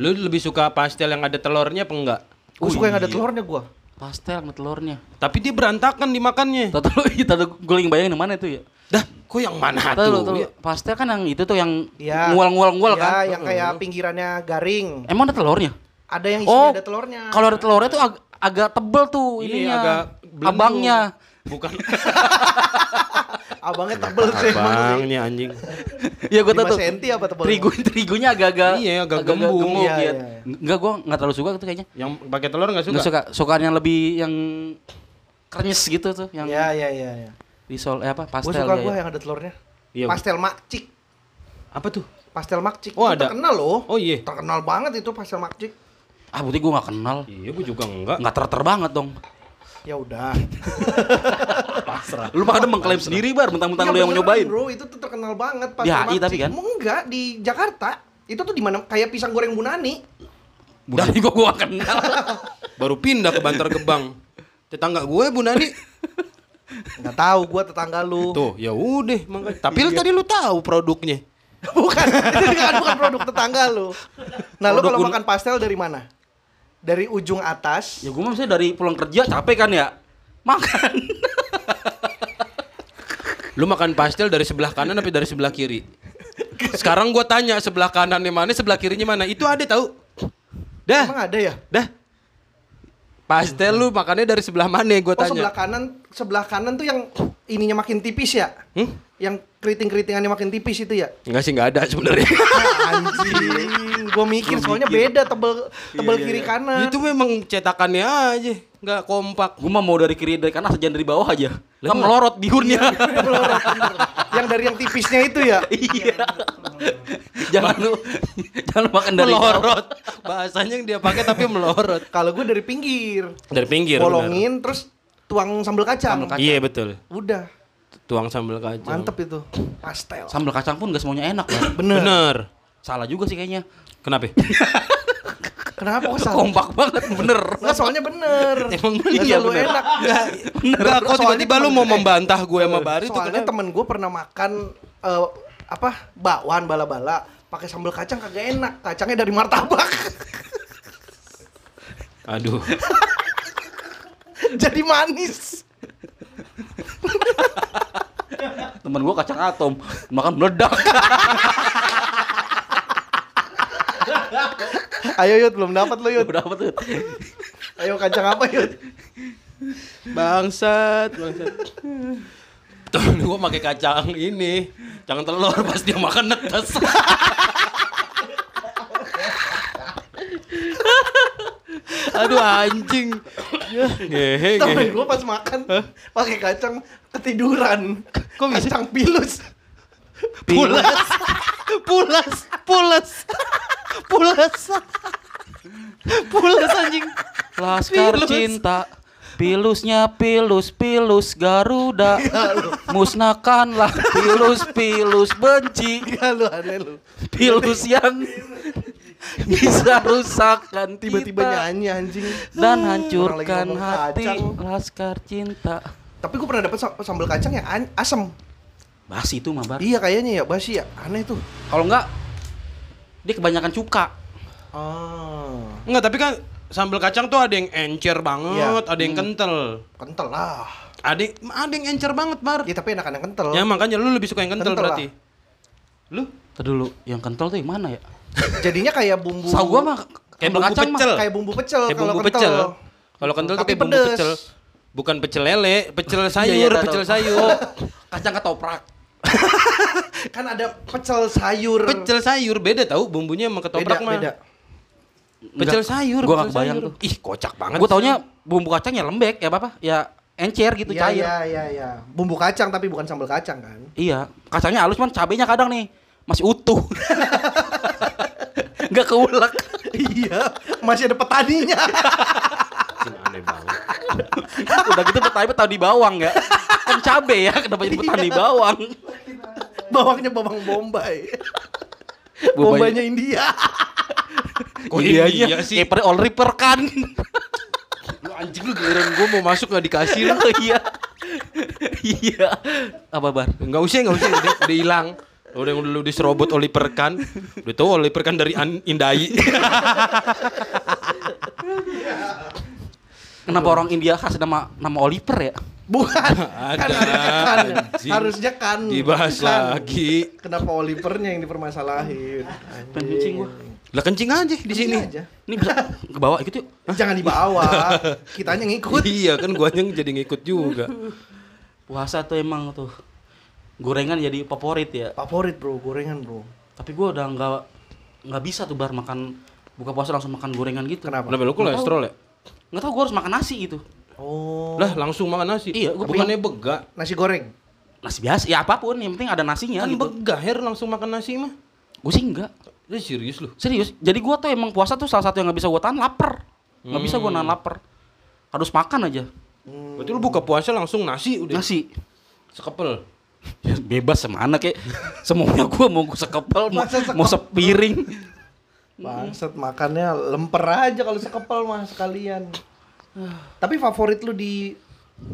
Lu lebih suka pastel yang ada telurnya apa enggak? Gue suka yang ada telurnya gua. Pastel sama telurnya. Tapi dia berantakan dimakannya. Tahu lu itu gue lagi bayangin yang mana itu ya. Dah, kok yang mana tuh? tahu lu, pastel kan yang itu tuh yang Iya. ngual-ngual-ngual Ya, kan. yang kayak pinggirannya garing. Emang ada telurnya? Ada yang isinya Oh, ada telurnya. Kalau ada telurnya tuh ag- agak tebel tuh Iya, ininya. agak abangnya. Bukan [LAUGHS] [LAUGHS] abangnya tebel sih abangnya anjing. Ya gue 5 tahu senti apa tebel? Terigu terigunya agak-agak Iya, agak gembung. gemuk Iya, ya. iya, iya. Enggak gua enggak terlalu suka tuh kayaknya. Yang pakai telur enggak suka? Enggak suka. Sukaan yang lebih yang krenyes gitu tuh yang Iya, iya, iya, iya. risol eh apa Gue pastel suka ya, gua ya. yang ada telurnya. Iya. Pastel makcik. Apa tuh? Pastel makcik. Oh, Itu ada. Terkenal loh. Oh iya. Terkenal banget itu pastel makcik. Ah, berarti gue gak kenal. Iya, gue juga enggak. Nggak ter-ter banget dong. Ya udah. Lu pada mengklaim sendiri bar, mentang-mentang Ya lu yang beneran, nyobain. Bro, itu tuh terkenal banget pas Di Lemak HI tapi kan? Enggak, di Jakarta. Itu tuh di mana kayak pisang goreng Bunani. Gue gua gak kenal. [LAUGHS] Baru pindah ke Bantar Gebang. Tetangga gue Bu Nani. Enggak tahu gua tetangga lu. Tuh, ya udah makanya. Tapi lu tadi lu tahu produknya. [LAUGHS] bukan, itu [LAUGHS] kan bukan produk tetangga lu. Nah, lu Produk kalau un- makan pastel dari mana? Dari ujung atas. ya gue mah misalnya dari pulang kerja capek kan ya. Makan. Lu makan pastel dari sebelah kanan tapi dari sebelah kiri? Sekarang gua tanya sebelah kanannya mana, sebelah kirinya mana? Itu ada tahu. Dah, Emang ada ya? dah. Pastel lu makannya dari sebelah mana gua Oh, sebelah tanya. kanan, sebelah kanan tuh yang ininya makin tipis ya? Hmm? Yang keriting-keritingannya makin tipis itu ya? Enggak sih enggak ada sebenarnya. [LAUGHS] Anjing, gua mikir soalnya beda tebel tebel kiri kanan. Itu memang cetakannya aja, enggak kompak. Gue mah mau dari kiri dari kanan saja dari bawah aja. Kan melorot bihunnya. Melorot, bener. yang dari yang tipisnya itu ya. [LAUGHS] Iya. jangan lu jangan lu makan dari melorot. Bahasanya yang dia pakai tapi melorot. Kalau gue dari pinggir, Dari pinggir. bolongin terus tuang sambal kacang. benar. Iya betul. Udah, Tuang sambal kacang. mantep itu. Pastel. Sambal kacang pun gak semuanya enak ya. Bener. Bener. Salah juga sih kayaknya. Kenapa? Kenapa kok salah? Kompak banget bener. Nggak, soalnya bener. [LAUGHS] Emang iya, selalu bener. enak. Enggak, kok Soalnya tiba-tiba lu mau membantah gue sama Bari tuh Soalnya temen gue pernah makan eh, apa bakwan bala-bala pakai sambal kacang kagak enak. Kacangnya dari martabak. Aduh. [LAUGHS] Jadi manis. [LAUGHS] Temen gue kacang atom makan meledak. [LAUGHS] Ayo Yud, belum dapat lo Yud. Udah apa tuh? Ayo kacang apa Yud? Bangsat, bangsat. Temen gue pakai kacang ini, kacang telur pas dia makan netes. [LAUGHS] Aduh anjing. Ngehe, Temen gue pas makan pakai kacang ketiduran. Kok bisa? Kacang pilus. Pulas. Pulas, pulas. Pulas. Pulas anjing. Laskar Pilus. cinta Pilusnya pilus, pilus Garuda Musnahkanlah pilus, pilus benci lu aneh lu. Pilus yang [LAUGHS] bisa rusakkan Tiba-tiba kita nyanyi anjing. Dan hancurkan hati kacang. Laskar cinta Tapi gue pernah dapet sa- sambal kacang yang an- asem. Basi itu mah Bar Iya kayaknya ya basi ya. Aneh tuh. Kalau enggak Dia kebanyakan cuka Ah, Enggak, tapi kan sambal kacang tuh ada yang encer banget, Iya. ada yang kental. kental lah. Ada yang, ada yang encer banget, Bar. Ya tapi enakan yang kental. Ya makanya lu lebih suka yang kental, Kental berarti. Lu? Tadi dulu Yang kental tuh yang mana ya? Jadinya kayak bumbu. Gua mah Kayak bumbu kacang mah pecel. Kayak bumbu pecel Kayak kalau bumbu kental. pecel. Kalau kental tuh Tapi kayak bumbu pecel. Bukan pecel lele, pecel Iya, sayur, iya, tahu. pecel sayur. [LAUGHS] Kacang ketoprak [LAUGHS] Kan ada pecel sayur. Pecel sayur beda tahu bumbunya sama ketoprak beda, mah. beda. Pecel Enggak. sayur. Gua pecel nggak kebayang sayur. tuh. Ih, kocak banget. Gue sih. taunya bumbu kacang ya lembek ya apa? Ya encer gitu Iya, cair. iya, iya, iya. Bumbu kacang tapi bukan sambal kacang kan. Iya, kacangnya halus cuman cabenya kadang nih masih utuh. [LAUGHS] Enggak keulek. [LAUGHS] iya, masih ada petaninya. Aneh banget. [LAUGHS] Udah gitu petani petani bawang ya. Kan cabe ya, kenapa jadi petani bawang? Bawangnya bawang bombay. Bombay. Bombaynya India. [LAUGHS] Kok Indianya India sih? kayak per all ripper kan. Lu anjing lu giliran gua mau masuk nggak dikasih lu. Iya. Iya. Apa bar? Enggak usah, enggak usah, udah hilang. Udah udah lu diserobot Oliver Kahn. Udah tahu Oliver Kahn dari An Indai. Kenapa orang India kasih nama nama Oliver ya? Bukan. Ada, kan kan. anjing. Harusnya kan. Dibahas Bukan. lagi. Kenapa Olivernya yang dipermasalahin? Kencing gua. Lah kencing aja di sini. aja. Ini bisa ke bawah ikut yuk. [LAUGHS] Jangan dibawa. Kitanya ngikut. Iya kan gua yang jadi ngikut juga. Puasa tuh emang tuh gorengan jadi favorit ya. Favorit bro, gorengan bro. Tapi gua udah nggak nggak bisa tuh bar makan buka puasa langsung makan gorengan gitu. Kenapa? Kenapa lu kolesterol ya? Nggak tahu gua harus makan nasi gitu. Oh. Lah langsung makan nasi. Iya, gua bukannya begak. Nasi goreng. Nasi biasa, ya apa pun, yang penting ada nasinya Kan gitu. begah her langsung makan nasi mah. Gue sih enggak. Ini serius lu. Serius. Jadi gua tuh emang puasa tuh salah satu yang nggak bisa gua tahan lapar. Nggak bisa gua nahan lapar. Harus makan aja. Berarti lu buka puasa langsung nasi udah. Nasi. Sekepel. Ya, bebas semana kayak semuanya gua mau sekepel mau, mau sepiring. Bangsat makannya lemper aja kalau sekepel mah sekalian. Tapi favorit lu di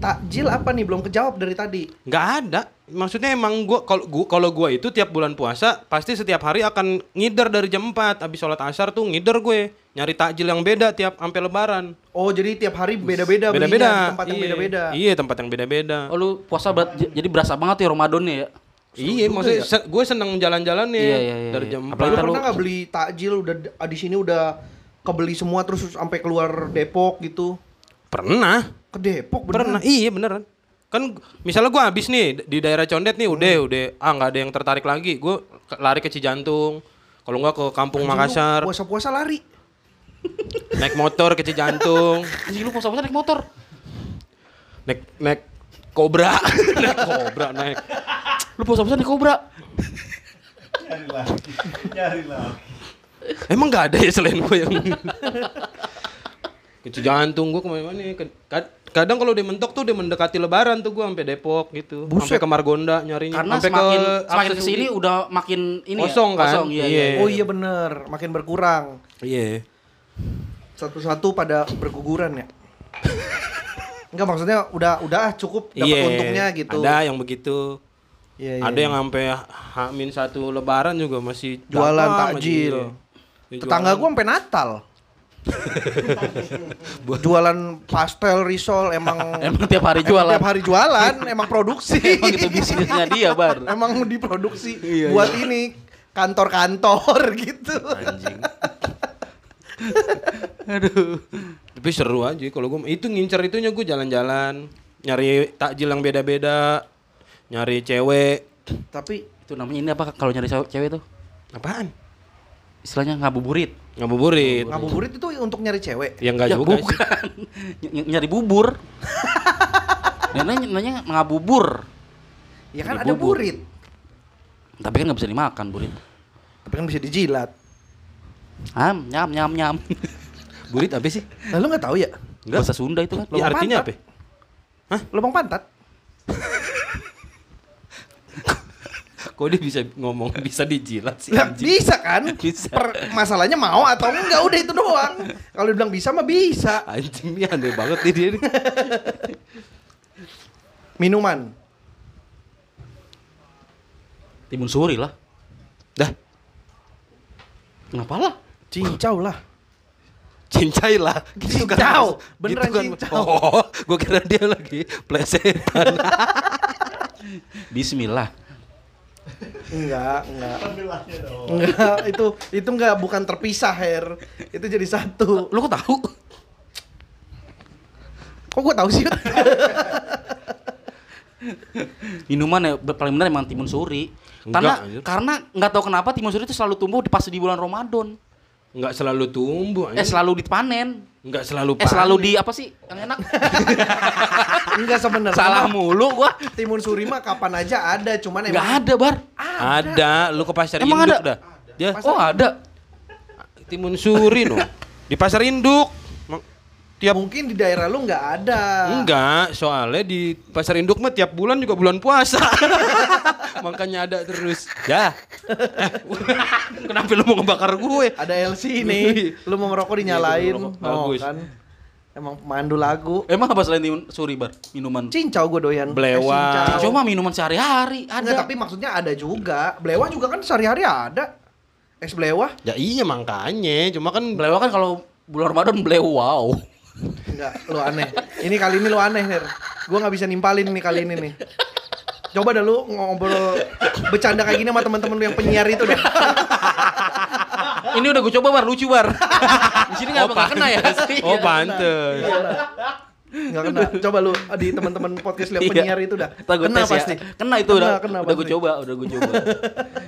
takjil apa nih? Belum kejawab dari tadi. Nggak ada. Maksudnya emang gua kalau gua kalau gua itu tiap bulan puasa pasti setiap hari akan ngider dari jam 4 habis sholat asar tuh ngider gue nyari takjil yang beda tiap sampai lebaran. Oh, jadi tiap hari beda-beda Beda-beda. tempat yang Iya. beda-beda. Iya, tempat yang beda-beda. Oh lu puasa berat, j- jadi berasa banget ya Ramadannya ya. iya, maksudnya se- gue seneng jalan-jalan nih Iya, iya, iya, dari iya. jam Lu Apalagi 4. kalau- pernah nggak beli takjil udah ah, di sini udah kebeli semua terus sampai keluar Depok gitu? Pernah. Ke Depok Pernah. beneran? Iya, beneran. Kan misalnya gua habis nih di daerah Condet nih udah Hmm. udah ah nggak ada yang tertarik lagi. Gue lari ke Cijantung. Kalau nggak ke Kampung Makassar, Puasa-puasa lari. [LAUGHS] naik motor ke Cijantung, Anjing lu puasa-puasa naik motor. naik naik Cobra, [LAUGHS] naik Cobra naik. Lu puasa-puasa naik kobra. Nyari lagi. Nyari lagi. Emang nggak ada ya selain gue yang [LAUGHS] ke Cijantung gue ke mana-mana nih. Ke- kad- Kadang kalau udah mentok tuh udah mendekati Lebaran tuh gue sampai Depok gitu, sampai ke Margonda nyarinya, Karena sampai semakin ke semakin ke sini udah makin ini Kosong ya. kan? Kosong, iya, iya. Iya. Oh iya bener, makin berkurang. Iya. Satu-satu pada berguguran ya. [LAUGHS] Enggak maksudnya udah udah ah, cukup dapat Iya, untungnya gitu. Ada yang begitu. Iya, iya, ada iya. yang sampai hamin satu lebaran juga masih Jualan takjil. iya. Dia Tetangga gua sampai Natal. [LAUGHS] jualan pastel risol emang [LAUGHS] Emang tiap hari emang jualan. tiap hari jualan, emang [LAUGHS] produksi. Emang itu bisnisnya dia, Bar. emang diproduksi Iya, buat ini kantor-kantor gitu. anjing. Aduh. Tapi seru aja kalau gua itu ngincer itunya gua jalan-jalan, nyari takjil yang beda-beda, nyari cewek. Tapi Itu namanya ini apa kalau nyari cewek cewek tuh? Apaan? Istilahnya ngabuburit. Ngabuburit. ngabuburit itu untuk nyari cewek. Ya enggak ya juga sih. [LAUGHS] bukan. Ny- nyari bubur. [LAUGHS] Nanya, nanya ngabubur. Ya kan Nyari ada bubur. burit, Tapi kan nggak bisa dimakan burit. tapi kan bisa dijilat. Am, nyam, nyam, nyam. [LAUGHS] Burit apa sih? Lalu nggak tahu ya? Bahasa Sunda itu kan. Ya, artinya apa? pantat. Lubang pantat. Kok dia bisa ngomong bisa dijilat sih anjing? bisa kan? [LAUGHS] Bisa. Per- masalahnya mau atau enggak udah itu doang. Kalau dibilang bisa mah bisa. Anjing nih aneh banget nih dia. nih. [LAUGHS] Minuman. Timun suri lah. Dah, Kenapa lah? Cincau lah. cincai lah. Gitu kan. Cincau. Gitu Beneran kan. cincau. Oh, gua kira dia lagi plesetan. Bismillah. Enggak, enggak. Enggak, itu itu enggak bukan terpisah, Her. Itu jadi satu. Lu kok tahu? Kok gua tahu sih? Minuman ya paling benar emang timun suri. Enggak, Karena anjir. karena nggak tahu kenapa timun suri itu selalu tumbuh di pas di bulan Ramadan. Enggak selalu tumbuh Eh selalu dipanen. Enggak selalu Eh selalu panen. di apa sih yang enak? [LAUGHS] enggak sebenarnya. Salah mulu gua. Timun suri mah kapan aja ada, cuman emang ada, Bar. Ada, lu ke pasar Emang induk ada? dah. Dia Oh, ada. timun suri no. Di pasar induk. Tiap mungkin di daerah lu nggak ada. Enggak, soalnya di pasar induk mah tiap bulan juga bulan puasa. [LAUGHS] Makanya ada terus. Ya. [LAUGHS] Kenapa lu mau ngebakar gue? Ada LC nih. Lu mau ngerokok dinyalain. Iya, gua ngerokok. Oh, Bagus. kan. Emang pemandu lagu. Emang apa selain suri, Bar? Minuman. Cincau gue doyan. Belewang. Eh, cincau. Cuma minuman sehari-hari ada. Enggak, tapi maksudnya ada juga. Belewah juga kan sehari-hari ada. Es belewah? Ya iya makanya, cuma kan Belewa kan kalau bulan Ramadan belew wow. Enggak, lu aneh. Ini kali ini lu aneh, Her. Gua nggak bisa nimpalin nih kali ini nih. Coba dah lu ngobrol bercanda kayak gini sama teman-teman lu yang penyiar itu dah. Ini udah gue coba bar lucu bar. Di sini nggak bakal kena ya. Oh, pantes. Enggak kena. Coba lu di teman-teman podcast Iya. penyiar itu dah. Kena tes ya. pasti. Kena itu udah. kena udah gue coba, udah gue coba.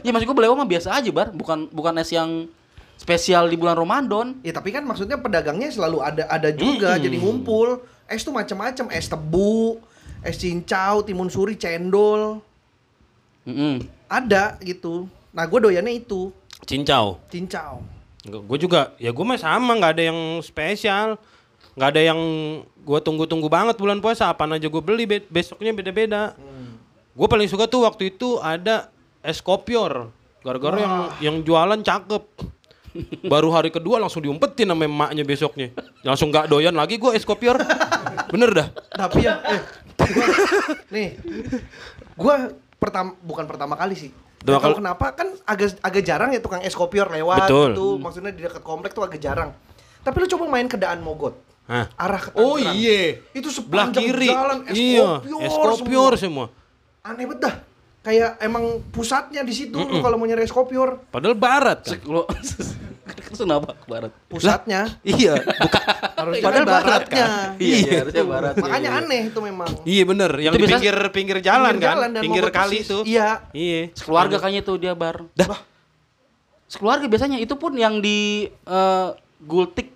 ya maksud gue belewa mah biasa aja bar, bukan bukan es yang spesial di bulan Ramadan. Ya tapi kan maksudnya pedagangnya selalu ada ada juga jadi ngumpul. Es tuh macam-macam, es tebu, es cincau, timun suri, cendol. Mm-mm. Ada gitu. Nah, gue doyannya itu. Cincau. Cincau. Gue juga, ya gue mah sama, nggak ada yang spesial, nggak ada yang gue tunggu-tunggu banget bulan puasa. Apaan aja gue beli, be- besoknya beda-beda. Gue paling suka tuh waktu itu ada es kopior, gara-gara yang yang jualan cakep. Baru hari kedua langsung diumpetin sama emaknya besoknya. Langsung nggak doyan lagi gue es kopior. Bener dah. Tapi ya, eh, gua- nih, gue pertama bukan pertama kali sih. Dua kali- kenapa kan agak agak jarang ya tukang es kopior lewat Betul. gitu. Maksudnya di dekat komplek tuh agak jarang. Tapi lu coba main ke Daan Mogot. Hah. Arah ke Oh iya. Itu Belah sepanjang kiri. jalan es iya. kopior, Es kopior semua. Aneh banget dah. Kayak emang pusatnya di situ lu kalau mau nyari es kopior. Padahal barat kan. Lo [LAUGHS] kenapa ke barat? Pusatnya. iya. Bukan. [LAUGHS] Harusnya Padahal kan barat baratnya. Iya, iya, harusnya barat. Makanya Iya, iya. aneh itu memang. Iya bener. Yang Itu di pinggir pinggir jalan Pinggir kan. jalan pinggir kali itu. Iya. Iya. Sekeluarga kayaknya tuh dia bar. Dah. Sekeluarga biasanya itu pun yang di eh, Gultik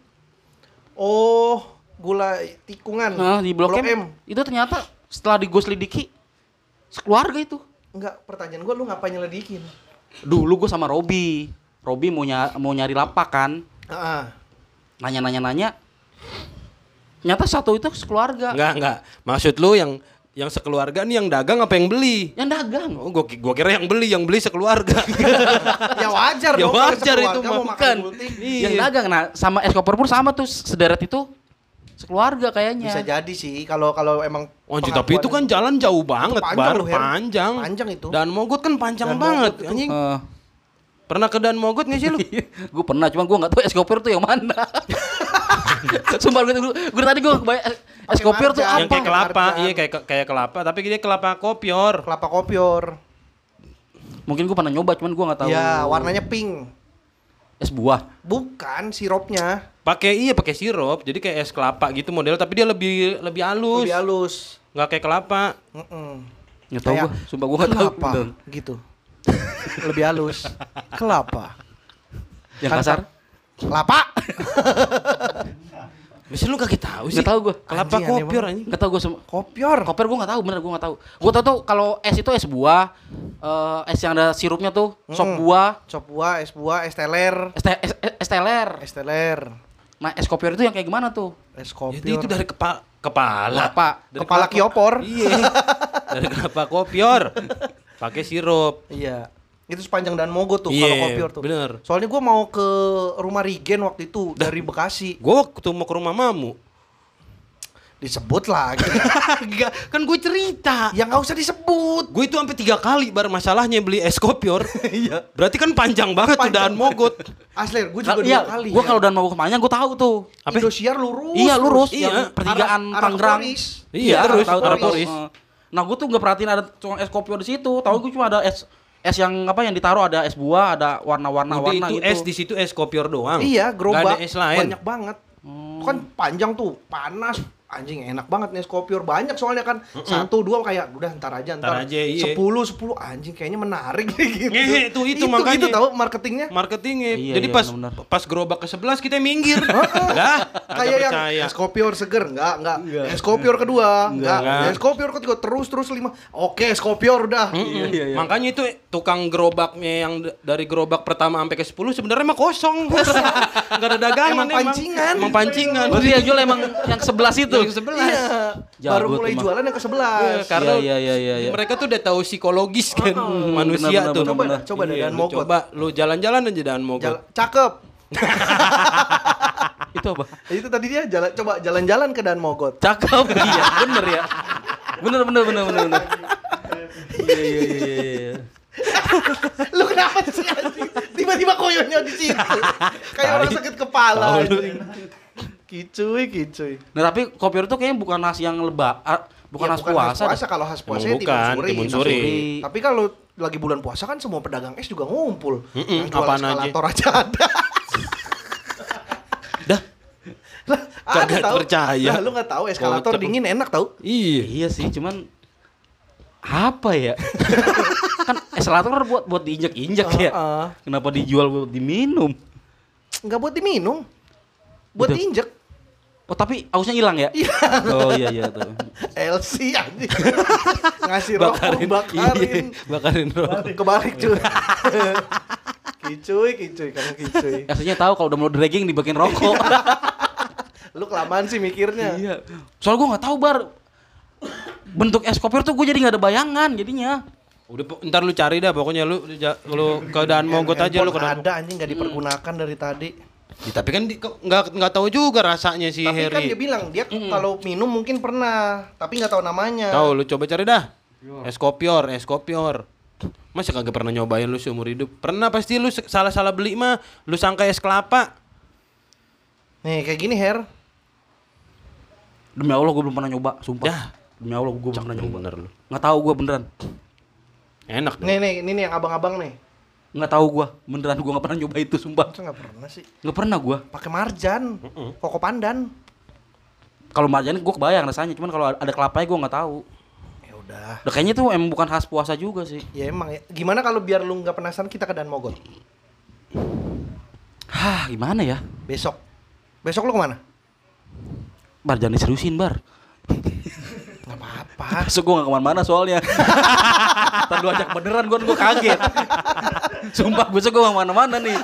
Oh, gula tikungan. nah, di Blok, M. Itu ternyata setelah digoslidiki sekeluarga itu. Enggak, pertanyaan gua lu ngapain nyelidikin? Dulu gue sama Robi. Robi mau ny mau nyari lapak kan. Heeh. Nanya-nanya-nanya. Ternyata satu itu sekeluarga. Enggak, enggak. Maksud lu yang yang sekeluarga nih yang dagang apa yang beli? Yang dagang. Oh, gua, gua kira yang beli, yang beli sekeluarga. [LAUGHS] ya wajar Ya dong kalau wajar itu mah. mau makan Bukan. Yang dagang. Nah, sama es koper pun sama tuh sederet itu sekeluarga kayaknya. Bisa jadi sih kalau kalau emang Oh, anjing, tapi itu kan jalan jauh banget, panjang Bar. panjang. Panjang itu. Dan Mogot kan panjang Dan banget, anjing. Eh, Pernah ke Dan Mogot gak sih lu? [LAUGHS] gue pernah, cuma gue nggak tahu es koper tuh yang mana. [LAUGHS] Sumpah gue gue tadi gue kebayang es, tuh apa? yang kayak kelapa, Marjan. iya kayak kayak kelapa, tapi dia kelapa kopior. kelapa kopior. Mungkin gue pernah nyoba, cuman gue nggak tahu. Ya, warnanya pink. es buah. Bukan sirupnya. Pakai iya pakai sirup, jadi kayak es kelapa gitu model, tapi dia lebih lebih halus. Lebih halus. Nggak kayak kelapa. Mm-mm. Nggak tahu gue, sumpah gue nggak tahu. Kelapa gitu. Lebih halus. Kelapa. Yang Kan- kasar? Kelapa. [LAUGHS] Bisa lu kagak tahu sih? Nggak tahu gue. Kelapa Anjing, aneh kopior anjing. Nggak tahu gue semua. Kopior. Koper gue nggak tahu, bener gue nggak tahu. Gue tahu tuh kalau es itu es buah, eh, es yang ada sirupnya tuh, sop Mm. buah, Sop buah, es buah, es teler. es, te- es, es- es teler. Es teler. Nah es kopior itu yang kayak gimana tuh? Es Itu, kopior. itu dari kepa kepala. Kelapa. Dari Kepala kelapa. kiopor. Iya. dari kelapa kopior. Pakai sirup. Iya. Itu sepanjang dan mogot tuh Iya, kalau kopior tuh. bener. Soalnya gua mau ke rumah Rigen waktu itu dari Bekasi. Gue waktu mau ke rumah mamu. Disebut lagi. [LAUGHS] Enggak, kan gue cerita. ya nggak usah disebut. Gue itu sampai tiga kali bar masalahnya beli es kopior. [LAUGHS] Iya. Berarti kan panjang banget tuh Panjang. daan mogot. Asli, gue juga Kal- dua iya, kali. gue ya. kalau dan mau ke mana gue tahu tuh. Apa? Indosiar lurus. Iya lurus, Iya. yang pertigaan Tangerang. Polis. Iya, terus, tahu arah. Polis. Eh, Nah gue tuh nggak perhatiin ada cuma es kopior di situ. Tahu gue cuma ada es es yang apa yang ditaruh ada es buah, ada warna-warna warna itu gitu. es di situ es kopior doang. Iya, gerobak. Gak ada es lain. Banyak banget. Itu kan panjang tuh, panas. Anjing enak banget nih es kopior banyak soalnya kan satu dua kayak udah ntar aja Ntar ntar, aja, iya. sepuluh sepuluh anjing kayaknya menarik [LAUGHS] gitu Ngehe, tuh, itu makanya. itu tahu marketingnya Marketingnya. Iya, Jadi iya, pas benar-benar. pas gerobak ke sebelas kita minggir. [LAUGHS] Dah, kayak yang percaya. es kopior seger enggak enggak es kopior kedua enggak, Enggak. es kopior ketiga terus terus lima oke es kopior udah Mm-mm. Makanya itu tukang gerobaknya yang dari gerobak pertama sampai ke 10 sebenarnya mah kosong. [LAUGHS] Enggak ada dagangan Emang pancingan. Emang pancingan. Berarti yang jual emang yang sebelas itu. Yang sebelas. iya baru mulai mah. jualan yang ke Iya, sebelas karena Iya, iya, iya, iya. mereka tuh udah tahu psikologis kan manusia benar, tuh. benar, coba dah coba Iya, dan lu mogot Coba lu jalan-jalan aja dan mogot. Jal- cakep [LAUGHS] itu apa? itu tadi dia jalan coba jalan-jalan ke dan mogot Cakep. [LAUGHS] iya, bener ya. Bener bener bener bener bener. Iya iya iya iya. Lu kenapa sih tiba-tiba koyonya di situ kayak orang sakit kepala kicuy kicuy Nah tapi kopior itu kayaknya bukan nasi yang lebak, ah, bukan Ya, khas puasa. puasa kalau khas puasa ya bukan, timun suri. timun Nasi suri. suri. Tapi kalau lagi bulan puasa kan semua pedagang es juga ngumpul. Yang jual apaan aja. eskalator aja ada. [LAUGHS] Dah. lah, ada Kagak tahu. percaya. Lah, lu nggak tahu eskalator dingin enak tahu? Iya. Iya sih, cuman apa ya? [LAUGHS] kan buat buat diinjak-injak ya. Heeh. Kenapa dijual buat diminum? Nggak buat diminum. Buat Betul. diinjek. Oh tapi ausnya hilang ya? Iya. Oh iya iya tuh. LC anjing. [LAUGHS] Ngasih rokok bakarin. Iya, bakarin rokok. Kebalik cuy. [LAUGHS] Kicuy, kicuy, kamu kicuy. Aslinya tahu kalau udah mau dragging dibagian rokok. [LAUGHS] Lu kelamaan sih mikirnya. iya. Soalnya gue nggak tahu bar bentuk es kopior tuh gue jadi nggak ada bayangan jadinya. Udah ntar lu cari dah pokoknya lu lu ke daan mogot aja lu ke daan. ada anjing nggak dipergunakan dari tadi. Ya, tapi kan nggak nggak tahu juga rasanya si Tapi kan dia Harry. bilang dia kalau minum mungkin pernah, tapi nggak tahu namanya. Tahu lu coba cari dah. Es kopior, es kopior. Masa kagak pernah nyobain lu seumur hidup? Pernah pasti lu salah-salah beli mah, lu sangka es kelapa. Nih kayak gini Her. Demi Allah gue belum pernah nyoba, sumpah. Dah. Demi Allah gue belum pernah nyoba. Bener lu. Nggak tahu gue beneran. Enak dong. Nih nih ini nih yang abang-abang nih. Nggak tahu gue beneran gue nggak pernah nyoba itu sumpah. Masa nggak pernah sih? Nggak pernah gue. Pakai marjan, koko pandan. Kalau marjan gue kebayang rasanya, cuman kalau ada kelapanya gue nggak tahu. Ya udah. Udah kayaknya tuh emang bukan khas puasa juga sih. Ya emang ya. Gimana kalau biar lu nggak penasaran kita ke Dan Mogot Hah, gimana ya? besok? Besok lu ke mana? Bar jangan diseriusin bar. [LAUGHS] Nggak apa-apa. Besok gue gak ke mana-mana soalnya. [LAUGHS] Ntar lu ajak beneran gue gue kaget. [LAUGHS] Sumpah besok gue gak ke mana-mana nih.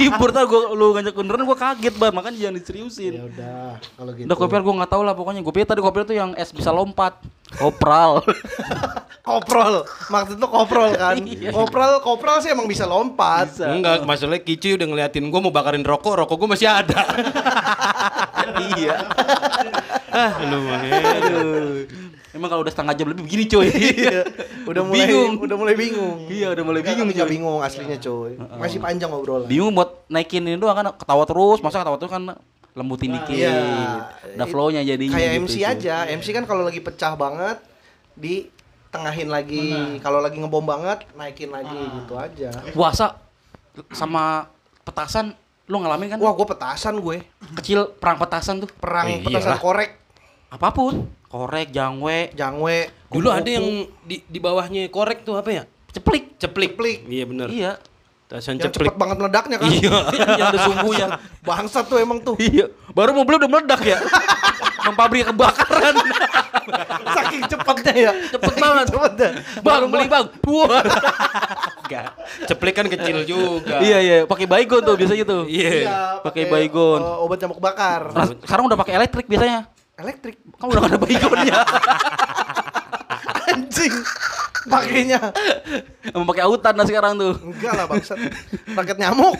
Libur ntar gue lu ngajak beneran gue kaget bar. Makanya jangan diseriusin. Ya udah, kalau gitu. Udah kopiar gue gak tahu lah pokoknya. Gue pikir tadi kopiar tuh yang es bisa lompat. Kopral. Koprol. Maksud lu koprol kan? Kopral, kopral sih emang bisa lompat. Enggak, maksudnya Kici udah ngeliatin gua mau bakarin rokok, rokok gua masih ada. iya. ah, lu mah. Emang kalau udah setengah jam lebih begini coy. [LAUGHS] Iya. Udah mulai Bingung. udah mulai bingung. Iya, udah mulai bingung, coy. bingung aslinya coy. Masih panjang obrolan. Bingung buat naikin ini doang kan ketawa terus. Masa ketawa terus kan lembutin dikit. Iya. Ada flow-nya jadinya. Kayak gitu, MC cuy. aja. MC kan kalau lagi pecah banget di tengahin lagi. Kalau lagi ngebom banget, naikin lagi gitu aja. puasa sama petasan lu ngalamin kan Wah, gue petasan gue. kecil perang petasan tuh Perang Eh, petasan iyalah. korek, apa pun korek jangwe jangwe. Dulu ada yang di, di bawahnya korek tuh apa ya? ceplik Ceplik. Ceplik. Iya bener. iya Tasan yang ceplik. cepet banget meledaknya kan. Iya. [LAUGHS] yang ada sumbunya [LAUGHS] Bangsat tuh emang tuh. iya baru mobil udah meledak ya Emang pabrik kebakaran [LAUGHS] Saking cepetnya ya. cepet banget Cepetnya. bang beli bang Enggak. Ceplik kan kecil juga. iya iya pakai baygon tuh biasanya tuh Iya. pakai baygon. uh, obat nyamuk bakar. Sekarang udah pakai elektrik biasanya Elektrik. kan udah gak ada baygonnya [LAUGHS] Anjing. Pakainya. emang pakai autan nah sekarang tuh Enggak lah bangsat. Raket nyamuk.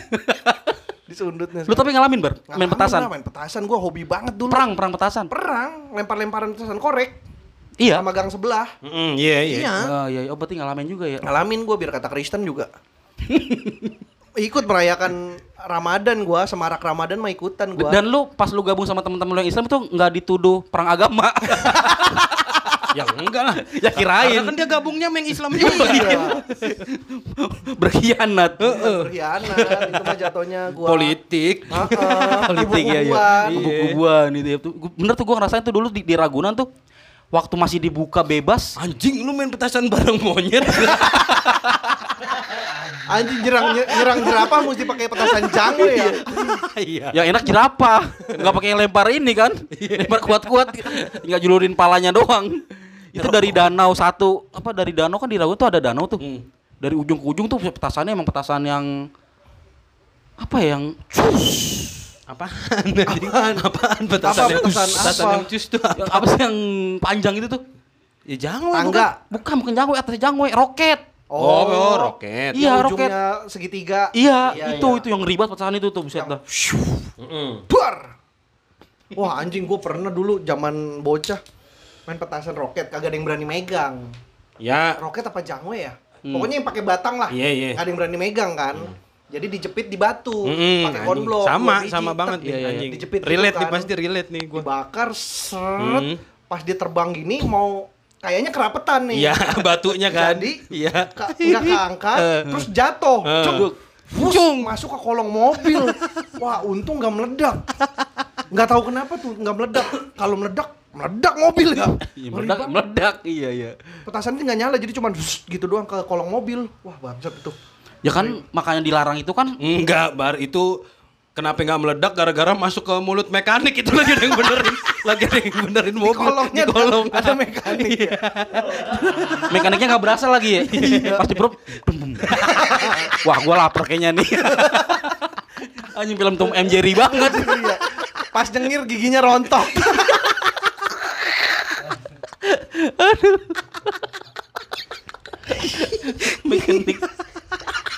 Disundutnya. lu tapi ngalamin main Ngalamin petasan lah, Main petasan gua hobi banget dulu. perang perang petasan Perang, lempar-lemparan petasan korek iya sama gang sebelah. Mm, iya, iya. Iya. Oh, iya, oh berarti ngalamin juga ya. Ngalamin gua biar kata Kristen juga. [LAUGHS] Ikut merayakan Ramadan gua, semarak Ramadan mah ikutan gua. Dan lu pas lu gabung sama teman-teman lu yang Islam tuh nggak dituduh perang agama. [LAUGHS] Ya enggak lah. ya kirain Karena kan dia gabungnya yang Islam juga. Iya. berkhianat. Berkhianat, itu mah jatuhnya gua. Politik. Heeh, Politik ya ya. Kubu-kubuan itu ya. Tuh, gua- Bener tuh gua ngerasain tuh dulu di, di Ragunan tuh waktu masih dibuka bebas. Anjing lu main petasan bareng monyet. [LAUGHS] Anjing jerang nyerang jerapah mesti pakai petasan jangwe ya. Iya. Yang enak jerapah, nggak pakai lempar ini kan, lempar kuat-kuat, nggak julurin palanya doang. Itu dari danau satu, apa dari danau kan di Ragunan tuh ada danau tuh. Hmm. Dari ujung ke ujung tuh petasannya emang petasan yang apa ya, yang Apaan? [LAUGHS] Apaan? Apaan petasan Apa yang petasan petasan apa? yang cus tuh? apa sih yang panjang itu tuh? Ya jangan Tangga. Bukan, bukan jangwe, atas jangwe, roket. Oh, oh, roket. Iya, roket. segitiga. Iya, Iya, itu iya. itu yang ribet petasan itu tuh buset dah. Duar. Wah anjing gue pernah dulu zaman bocah main petasan roket kagak ada yang berani megang. Ya. Roket apa jangwe ya? Hmm. Pokoknya yang pakai batang lah. Iya, iya. Nggak ada yang berani megang kan. Jadi dijepit di batu, Mm-mm, pakai konblok. Sama, biji, sama banget nih anjing. Dijepit gitu relate nih kan. pasti relate nih gua. Dibakar seret, Hmm. pas dia terbang gini mau kayaknya kerapetan nih. Iya, [LAUGHS] batunya kan. Jadi Iya. ka- nggak keangkat, [LAUGHS] Eh. terus jatuh. Eh. Cuk. Fus, masuk ke kolong mobil. Wah, untung nggak meledak. Nggak tahu kenapa tuh nggak meledak. Kalau meledak, meledak mobil ya. [LAUGHS] Iya, meledak, meledak, iya iya. Petasan itu nggak nyala, jadi cuma gitu doang ke kolong mobil. Wah, bangsat itu. Ya kan makanya dilarang itu kan Enggak, Bar, itu kenapa nggak meledak gara-gara masuk ke mulut mekanik itu lagi ada yang benerin [LAUGHS] lagi ada yang benerin mobil kolongnya di kolong ada mekanik. Iya. Mekaniknya nggak berasa lagi ya. Pasti bro. Wah, gua lapar kayaknya nih. [LAUGHS] Anjing film Tom M Jerry banget. Iya. Pas nyengir giginya rontok. [LAUGHS] Mekanik.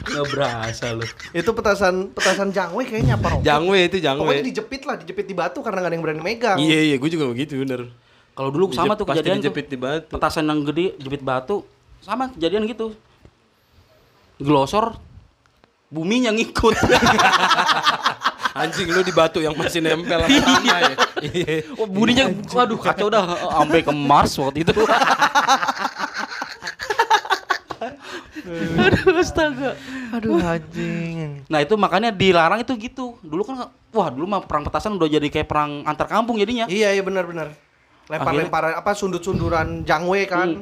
Nggak berasa lu. itu petasan petasan jangwe kayaknya apa Rob? jangwe itu jangwe Pokoknya dijepit lah, dijepit di batu karena gak ada yang berani megang. iya iya gue juga begitu bener Kalau dulu sama tuh Pasti kejadian tuh. dijepit di batu Petasan yang gede jepit batu sama kejadian gitu. Glosor buminya ngikut. [LAUGHS] anjing lu di batu yang masih nempel sama tanah ya iya Wah, bunyinya waduh kacau dah sampai ke Mars waktu itu. [LAUGHS] aduh astaga. Aduh anjing. Nah itu makanya dilarang itu gitu. Dulu kan wah dulu mah perang petasan udah jadi kayak perang antar kampung jadinya. Iya iya benar-benar. Lempar-lemparan apa sundut-sunduran jangwe kan.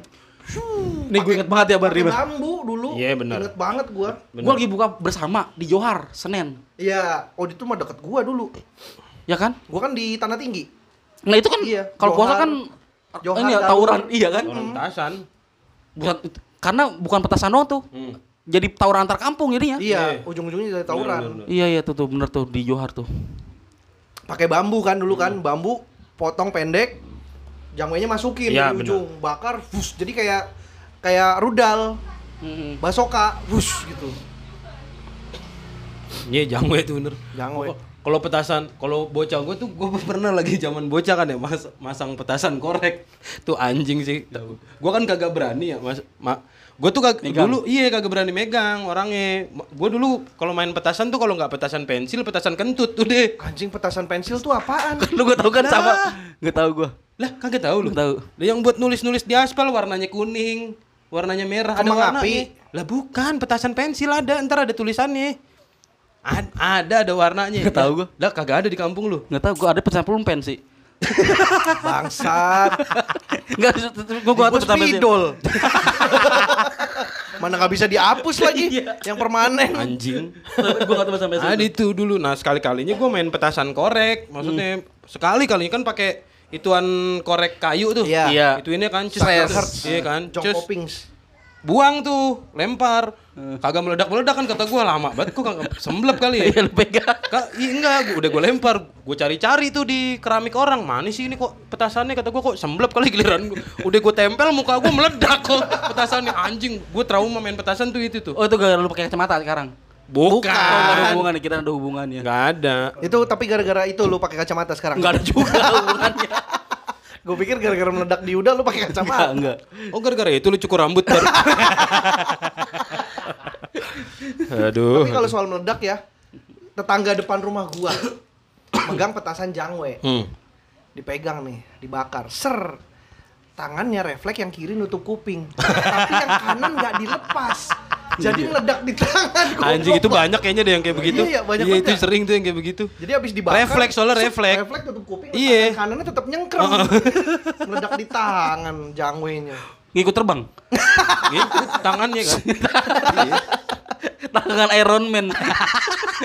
Nih gue inget banget ya Bar Pakai bambu dulu. Iya, benar. Inget banget gua. Gue lagi buka bersama di Johar Senen. Iya, oh itu mah deket gua dulu. Ya kan? Gua kan di Tanah Tinggi. Nah itu kan Iya, kalau puasa kan Johar ini ya, tawuran, iya kan? orang petasan Bukan karena bukan petasan doang tuh. Hmm. Jadi tawuran antar kampung jadinya. Iya, Iya. ujung-ujungnya dari tawuran. Iya iya tuh tuh bener tuh di Johar tuh. Pakai bambu kan dulu kan, bambu potong pendek, jangwenya masukin Iya, di ujung, bakar, bus. Jadi kayak kayak rudal, basoka, bus gitu. iya jangwe itu bener Jangwe. Kalau petasan kalau bocah gue tuh gue [LAUGHS] pernah lagi zaman bocah kan ya mas, masang petasan korek tuh anjing sih gue kan kagak berani ya mas ma, gue tuh kag, Megang. dulu iya kagak berani megang orangnya gue dulu kalau main petasan tuh kalau nggak petasan pensil petasan kentut tuh deh Anjing petasan pensil tuh apaan? [LAUGHS] Lu gak tau kan sama? Gak tau gue. lah kagak tahu lu tahu. Lah, yang buat nulis nulis di aspal warnanya kuning warnanya merah Kembang ada warnanya api. lah bukan petasan pensil ada ntar ada tulisannya Ad- ada ada warnanya Nggak tahu gua. lah kagak ada di kampung lu Gak tau gue ada petasan pulpen sih. [LAUGHS] Bangsat. Gak, gue gue Gua petasan pensil. spidol. [LAUGHS] Mana nggak bisa dihapus lagi yang permanen. anjing Gue gak tau petasan pensil. Ada itu dulu. Nah, sekali-kalinya gue main petasan korek. Maksudnya sekali-kalinya kan pakai ituan korek kayu tuh. Iya. Iya. Itu ini kan. Iya kan? Jong Cus. Buang tuh, lempar. Kagak meledak-meledak kan kata gue lama banget kok kagak semblep kali ya. [LAUGHS] Iya lu pegang. Kak, iya enggak, gua, udah gue lempar, gue cari-cari tuh di keramik orang, mana sih ini kok petasannya kata gue kok semblep kali giliran gue, udah gue tempel muka gue meledak kok petasannya anjing, gue trauma main petasan tuh itu tuh. Oh itu gara lu pakai kacamata sekarang? Bukan, Oh gak ada hubungannya, kita ada hubungannya. nggak ada. Itu tapi gara-gara itu lu pakai kacamata sekarang. Gak ada juga [LAUGHS] hubungannya. Gue pikir gara-gara meledak di udah lu pakai Enggak, kacamata. enggak. Oh gara-gara itu lu cukur rambut baru. [LAUGHS] Aduh. Tapi kalau soal meledak ya, tetangga depan rumah gua megang petasan jangwe, Hmm. dipegang nih, dibakar, ser. Tangannya refleks yang kiri nutup kuping, tapi yang kanan nggak dilepas. Jadi meledak di tangan. [LAUGHS] Anjing itu banyak kayaknya deh yang kayak begitu. Iya, iya, banyak Iya, itu sering tuh yang kayak begitu. Jadi abis dibakar Refleks, soalnya refleks. Refleks tutup kuping Iya. kanannya tetap nyengkrem [LAUGHS] [LAUGHS] Meledak di tangan jangwenya Ngikut terbang. Gitu tangannya kan. Iya. Tangan Iron Man.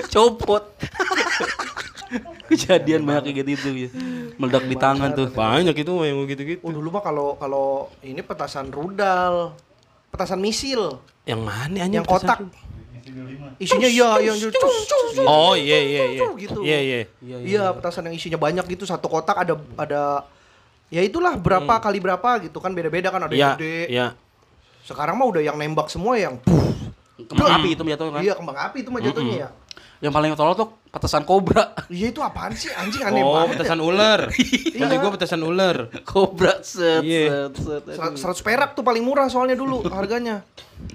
Copot. Kejadian banyak kayak gitu ya. Meledak di tangan tuh. Banyak itu yang gitu-gitu. Oh dulu mah kalau kalau ini petasan rudal Petasan misil Yang mana anjing? Yang kotak Isinya iya yang cus, cus, cus, Oh iya iya iya. gitu. Iya iya. Iya petasan yang isinya banyak gitu Satu kotak ada ada Ya itulah berapa kali berapa gitu kan beda-beda kan ada Hmm. Iya yang gede iya. Sekarang mah udah yang nembak semua yang Kembang api itu jatuh kan. Iya kembang api itu mah jatuhnya ya Yang paling tolol tuh petasan kobra. Iya itu apaan sih anjing aneh Oh, banget. ya. petasan ular. Iya. Tadi gua petasan ular. Kobra set Iya. set set. Ser- 100 perak tuh paling murah soalnya dulu harganya.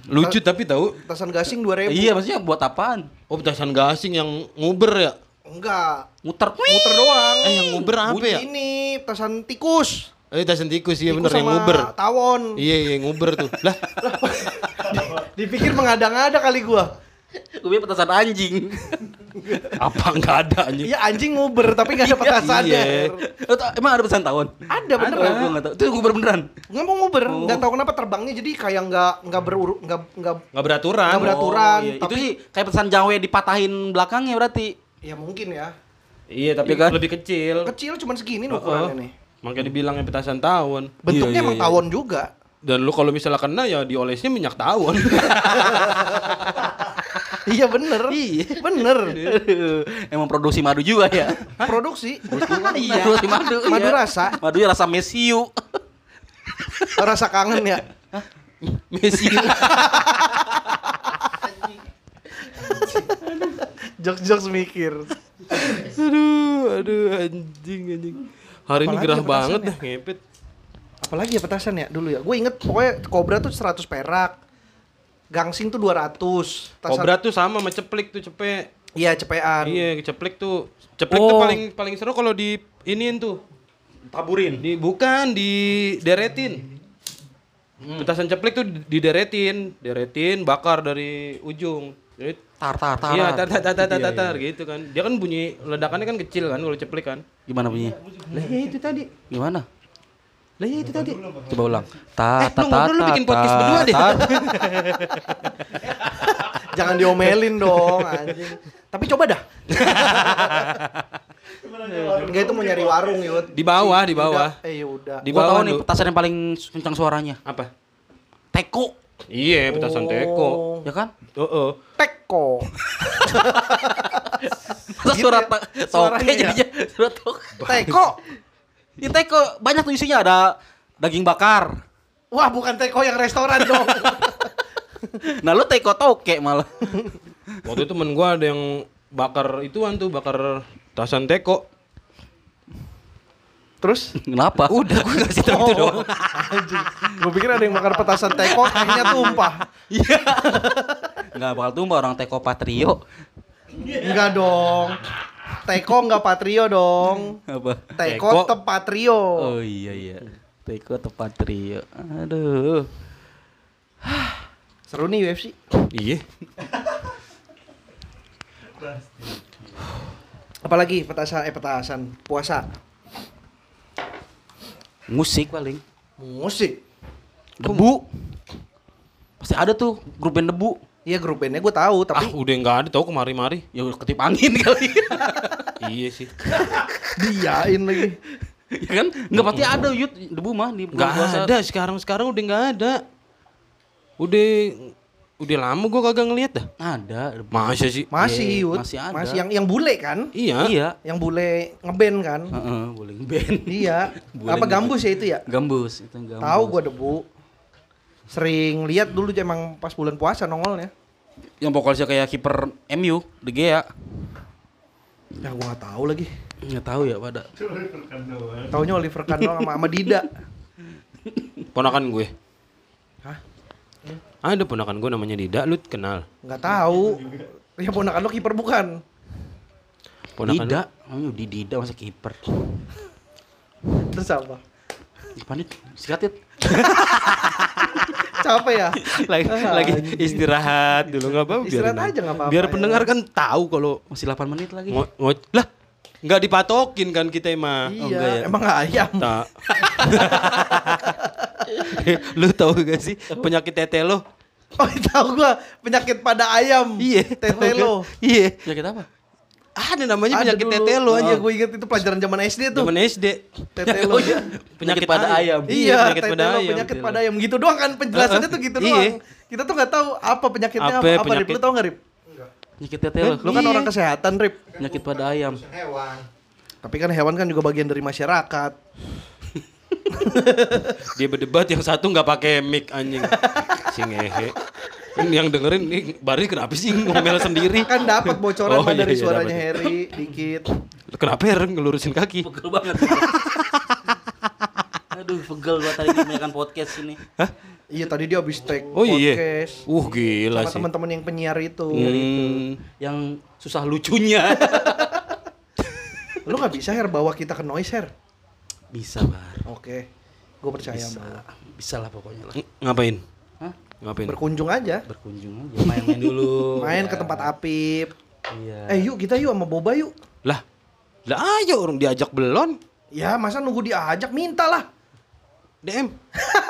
Lucu tapi tahu. Petasan gasing 2000. Iya maksudnya buat apaan? Oh, petasan gasing yang nguber ya. Enggak. Muter. Muter doang. Eh, yang nguber apa Bunyi ya? Ini petasan tikus. Eh, petasan tikus iya bener yang sama nguber. Tawon. Iya, iya nguber tuh. Lah, [LAUGHS] Dipikir mengada-ngada kali gua. Gue petasan anjing. apa enggak ada anjing? Iya anjing nguber tapi gak ada petasannya. Iya. Tau- Emang ada petasan tawon? Ada beneran. Ada, gue nggak tahu. Itu gue beneran. Nggak mau nguber, nggak tahu kenapa terbangnya jadi kayak nggak nggak berurut nggak nggak Enggak beraturan. Nggak berat- Peraturan, Oh, iya. Itu tapi- sih kayak petasan jawe dipatahin belakangnya berarti. Ya mungkin ya. Iya, tapi Iya kan? lebih kecil. Kecil cuman segini Oh, ukurannya nih. Makanya dibilangnya petasan tawon. Bentuknya Iya, iya, emang iya. tawon juga. Dan lu kalau misalnya kena ya diolesnya minyak tawon. [LAUGHS] Iya bener. Iya. Bener. Aduh, Emang produksi madu juga ya. Produksi. Iya. Produksi madu. Madu iya. rasa. Madunya rasa mesiu. Rasa kangen ya. Messi. Jokes-jokes mikir. aduh, aduh anjing anjing. Hari ini gerah ya banget dah ngepet. Apalagi ya petasan ya dulu ya. Gue inget pokoknya Cobra tuh 100 perak. Gangsing tuh 200. Tasan- Kobra tuh sama sama ceplik tuh cepek. Iya, cepean. Iya, ceplik tuh. Ceplik tuh Oh. paling paling seru kalau di iniin tuh. Taburin. Di bukan di deretin. Petasan ceplik tuh dideretin, deretin bakar dari ujung. Jadi Tar tar tar. Iya, tar tar tar tar tar, tar, gitu kan. Dia kan bunyi ledakannya kan kecil kan kalau ceplik kan. Gimana bunyinya? Lah ya itu tadi. Gimana? Lah ya itu tadi. Coba ulang. Ta Eh, lu ngobrol lu bikin podcast berdua deh. [LAUGHS] Jangan diomelin dong anjing. Tapi coba dah. [LAUGHS] Enggak itu mau nyari warung yud. Di bawah, di bawah. Eh udah. Di bawah nih petasan yang paling kencang suaranya. Apa? Teko. Iya, petasan teko. Oh. Ya kan? Heeh. Teko. [LAUGHS] Terus Gitu suara ya, ta- suaranya ya. jadinya. Suara toke. Teko. Di teko banyak tuh isinya ada daging bakar. Wah, bukan teko yang restoran dong. [LAUGHS] Nah lu teko toke malah. [LAUGHS] Waktu itu temen gua ada yang bakar ituan tuh, bakar petasan teko. Terus Kenapa? [LAUGHS] Udah gua kasih tahu itu doang. anjing. Gue pikir ada yang bakar petasan teko, tehnya tumpah. Enggak bakal tumbang orang teko patrio. Enggak dong. Teko enggak patrio dong. Apa? Teko, Teko. tepatrio. Oh iya iya. Teko atau patrio. Aduh. Seru nih UFC. Iya. Apalagi petasan eh petasan puasa. Musik paling. Musik. Debu. Pasti ada tuh grup band debu. Iya grup bandnya gue tahu Ah, tapi udah nggak ada tau kemari-mari. Ya udah ketip angin [LAUGHS] kali. iya sih. diain lagi. ya kan? Enggak pasti ada yut debu mah di Nggak ada sekarang sekarang udah nggak ada. Udah udah lama gua kagak ngeliat dah. Ada. Masa sih? Masih, Iya, Yud. masih ada. Masih yang yang bule kan? Iya. Iya. Yang bule ngeband kan? Heeh, boleh band. Iya. [LAUGHS] Bule Apa ngeband. gambus ya itu ya? Gambus itu gambus. Tahu gua debu. Sering lihat dulu emang pas bulan puasa nongolnya. Yang vokalisnya kayak kiper MU, De Gea. Ya gua nggak tahu lagi. Enggak tahu ya pada. Taunya Oliver Kahn doang sama, sama Dida. Ponakan gue. Hah? Ada ponakan gue namanya Dida, lu kenal? Nggak tahu. Ya ponakan lo kiper bukan? Ponakan Dida, namanya di Dida masa kiper. Terus apa? Panit, sikat Yud. [LAUGHS] Capek ya? lagi, Ah, lagi istirahat dulu nggak apa-apa. Istirahat aja nggak apa-apa, Biar ya. pendengar kan tahu kalau Masih 8 menit lagi. ngo, ngo- lah nggak dipatokin kan kita emang. iya, enggak ya? emang ayam. Tak. [LAUGHS] lu tahu gak sih penyakit tete lo? Oh, [LAUGHS] tahu gua penyakit pada ayam. Iya, Tetelo. Iya. Penyakit apa? Ada namanya Ada penyakit dulu. tete lo Iya, aja. gue inget itu pelajaran zaman SD tuh. Zaman SD. Tetelo. [LAUGHS] Penyakit pada ayam. Iya, Iya, penyakit pada tetelo, ayam. penyakit pada ayam gitu doang kan penjelasannya tuh gitu Iya. doang. Kita tuh nggak tahu apa penyakitnya Apa apa. ya Rip? penyakit? Lu tau nggak Rip? Penyakit tetelo. Lu kan Iya. orang kesehatan Rip. Penyakit pada ayam. Tapi kan hewan kan juga bagian dari masyarakat. [LAUGHS] Dia berdebat yang satu nggak pakai mic anjing. Si Ini yang dengerin nih Bari kenapa sih ngomel sendiri? Kan dapat bocoran Oh, iya, dari iya, suaranya dapat. Harry dikit. Kenapa Her ngelurusin kaki? Pegel banget. [LAUGHS] Aduh, pegel gua tadi menyaksikan podcast ini. Iya tadi dia habis take Oh iya. podcast. Uh gila sama sih. teman-teman yang penyiar itu. Hmm. Yang susah lucunya. [LAUGHS] Lu nggak bisa Her bawa kita ke noise Her. Bisa, Bar. Oke. Gue percaya Bisa. sama lu. Bisa lah pokoknya lah. Ng- Ngapain? Ngapain? Berkunjung aja. Berkunjung aja, main-main dulu. [LAUGHS] Main Ya. ke tempat Apip. Iya. Eh yuk kita yuk sama Boba yuk. Lah, lah ayo orang diajak belon. Ya masa nunggu diajak minta lah. DM.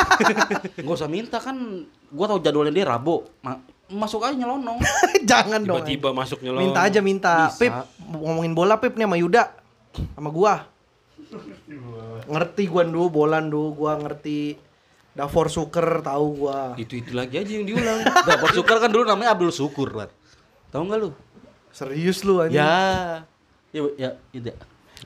[LAUGHS] Nggak usah minta kan gua tahu jadwalnya dia Rabu. Ma- masuk aja nyelonong. [LAUGHS] Jangan dong. Tiba-tiba masuk nyelon. Minta aja minta. Bisa. Pip, ngomongin bola Pip nih sama Yuda sama gua. Ngerti gua dulu bolan dulu gua ngerti. Davor Suker tahu gua. Itu itu lagi aja yang diulang. [LAUGHS] Dapat Syukur kan dulu namanya Abdul Syukur, Lat. Tahu nggak lu? Serius lu anjing. Ya. Ya, ya, ya.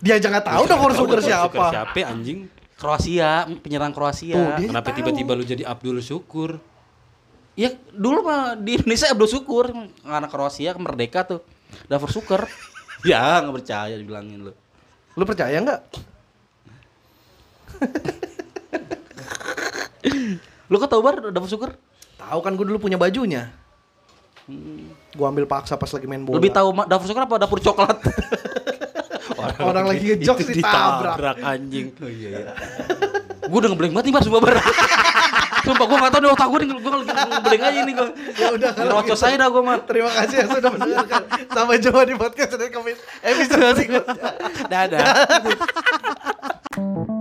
Dia aja nggak tahu Davor Suker Suker siapa. Siapa anjing? Kroasia, penyerang Kroasia. Tuh, dia- Kenapa tiba-tiba lu jadi Abdul Syukur? Ya dulu mah di Indonesia Abdul Syukur, anak Kroasia merdeka tuh. Davor Syukur. [LAUGHS] ya nggak percaya dibilangin lu. Lu percaya nggak? [LAUGHS] Lu kok tahu bar Davor Syukur? Tahu kan gua dulu punya bajunya. Gua ambil paksa pas lagi main bola. Lebih tahu Davor Syukur apa dapur coklat? [LAUGHS] Orang lagi ngejok Itu ditabrak. anjing. Oh iya iya. gue udah ngeblank banget nih bar [LAUGHS] sumpah bar. sumpah gue gak tau nih otak gue nih gue lagi ngeblank aja nih gue. Ya udah kalau Ngerocos gitu. dah gue mah. Terima kasih yang sudah mendengarkan. Sampai jumpa di podcast episode berikutnya. Dadah. [LAUGHS]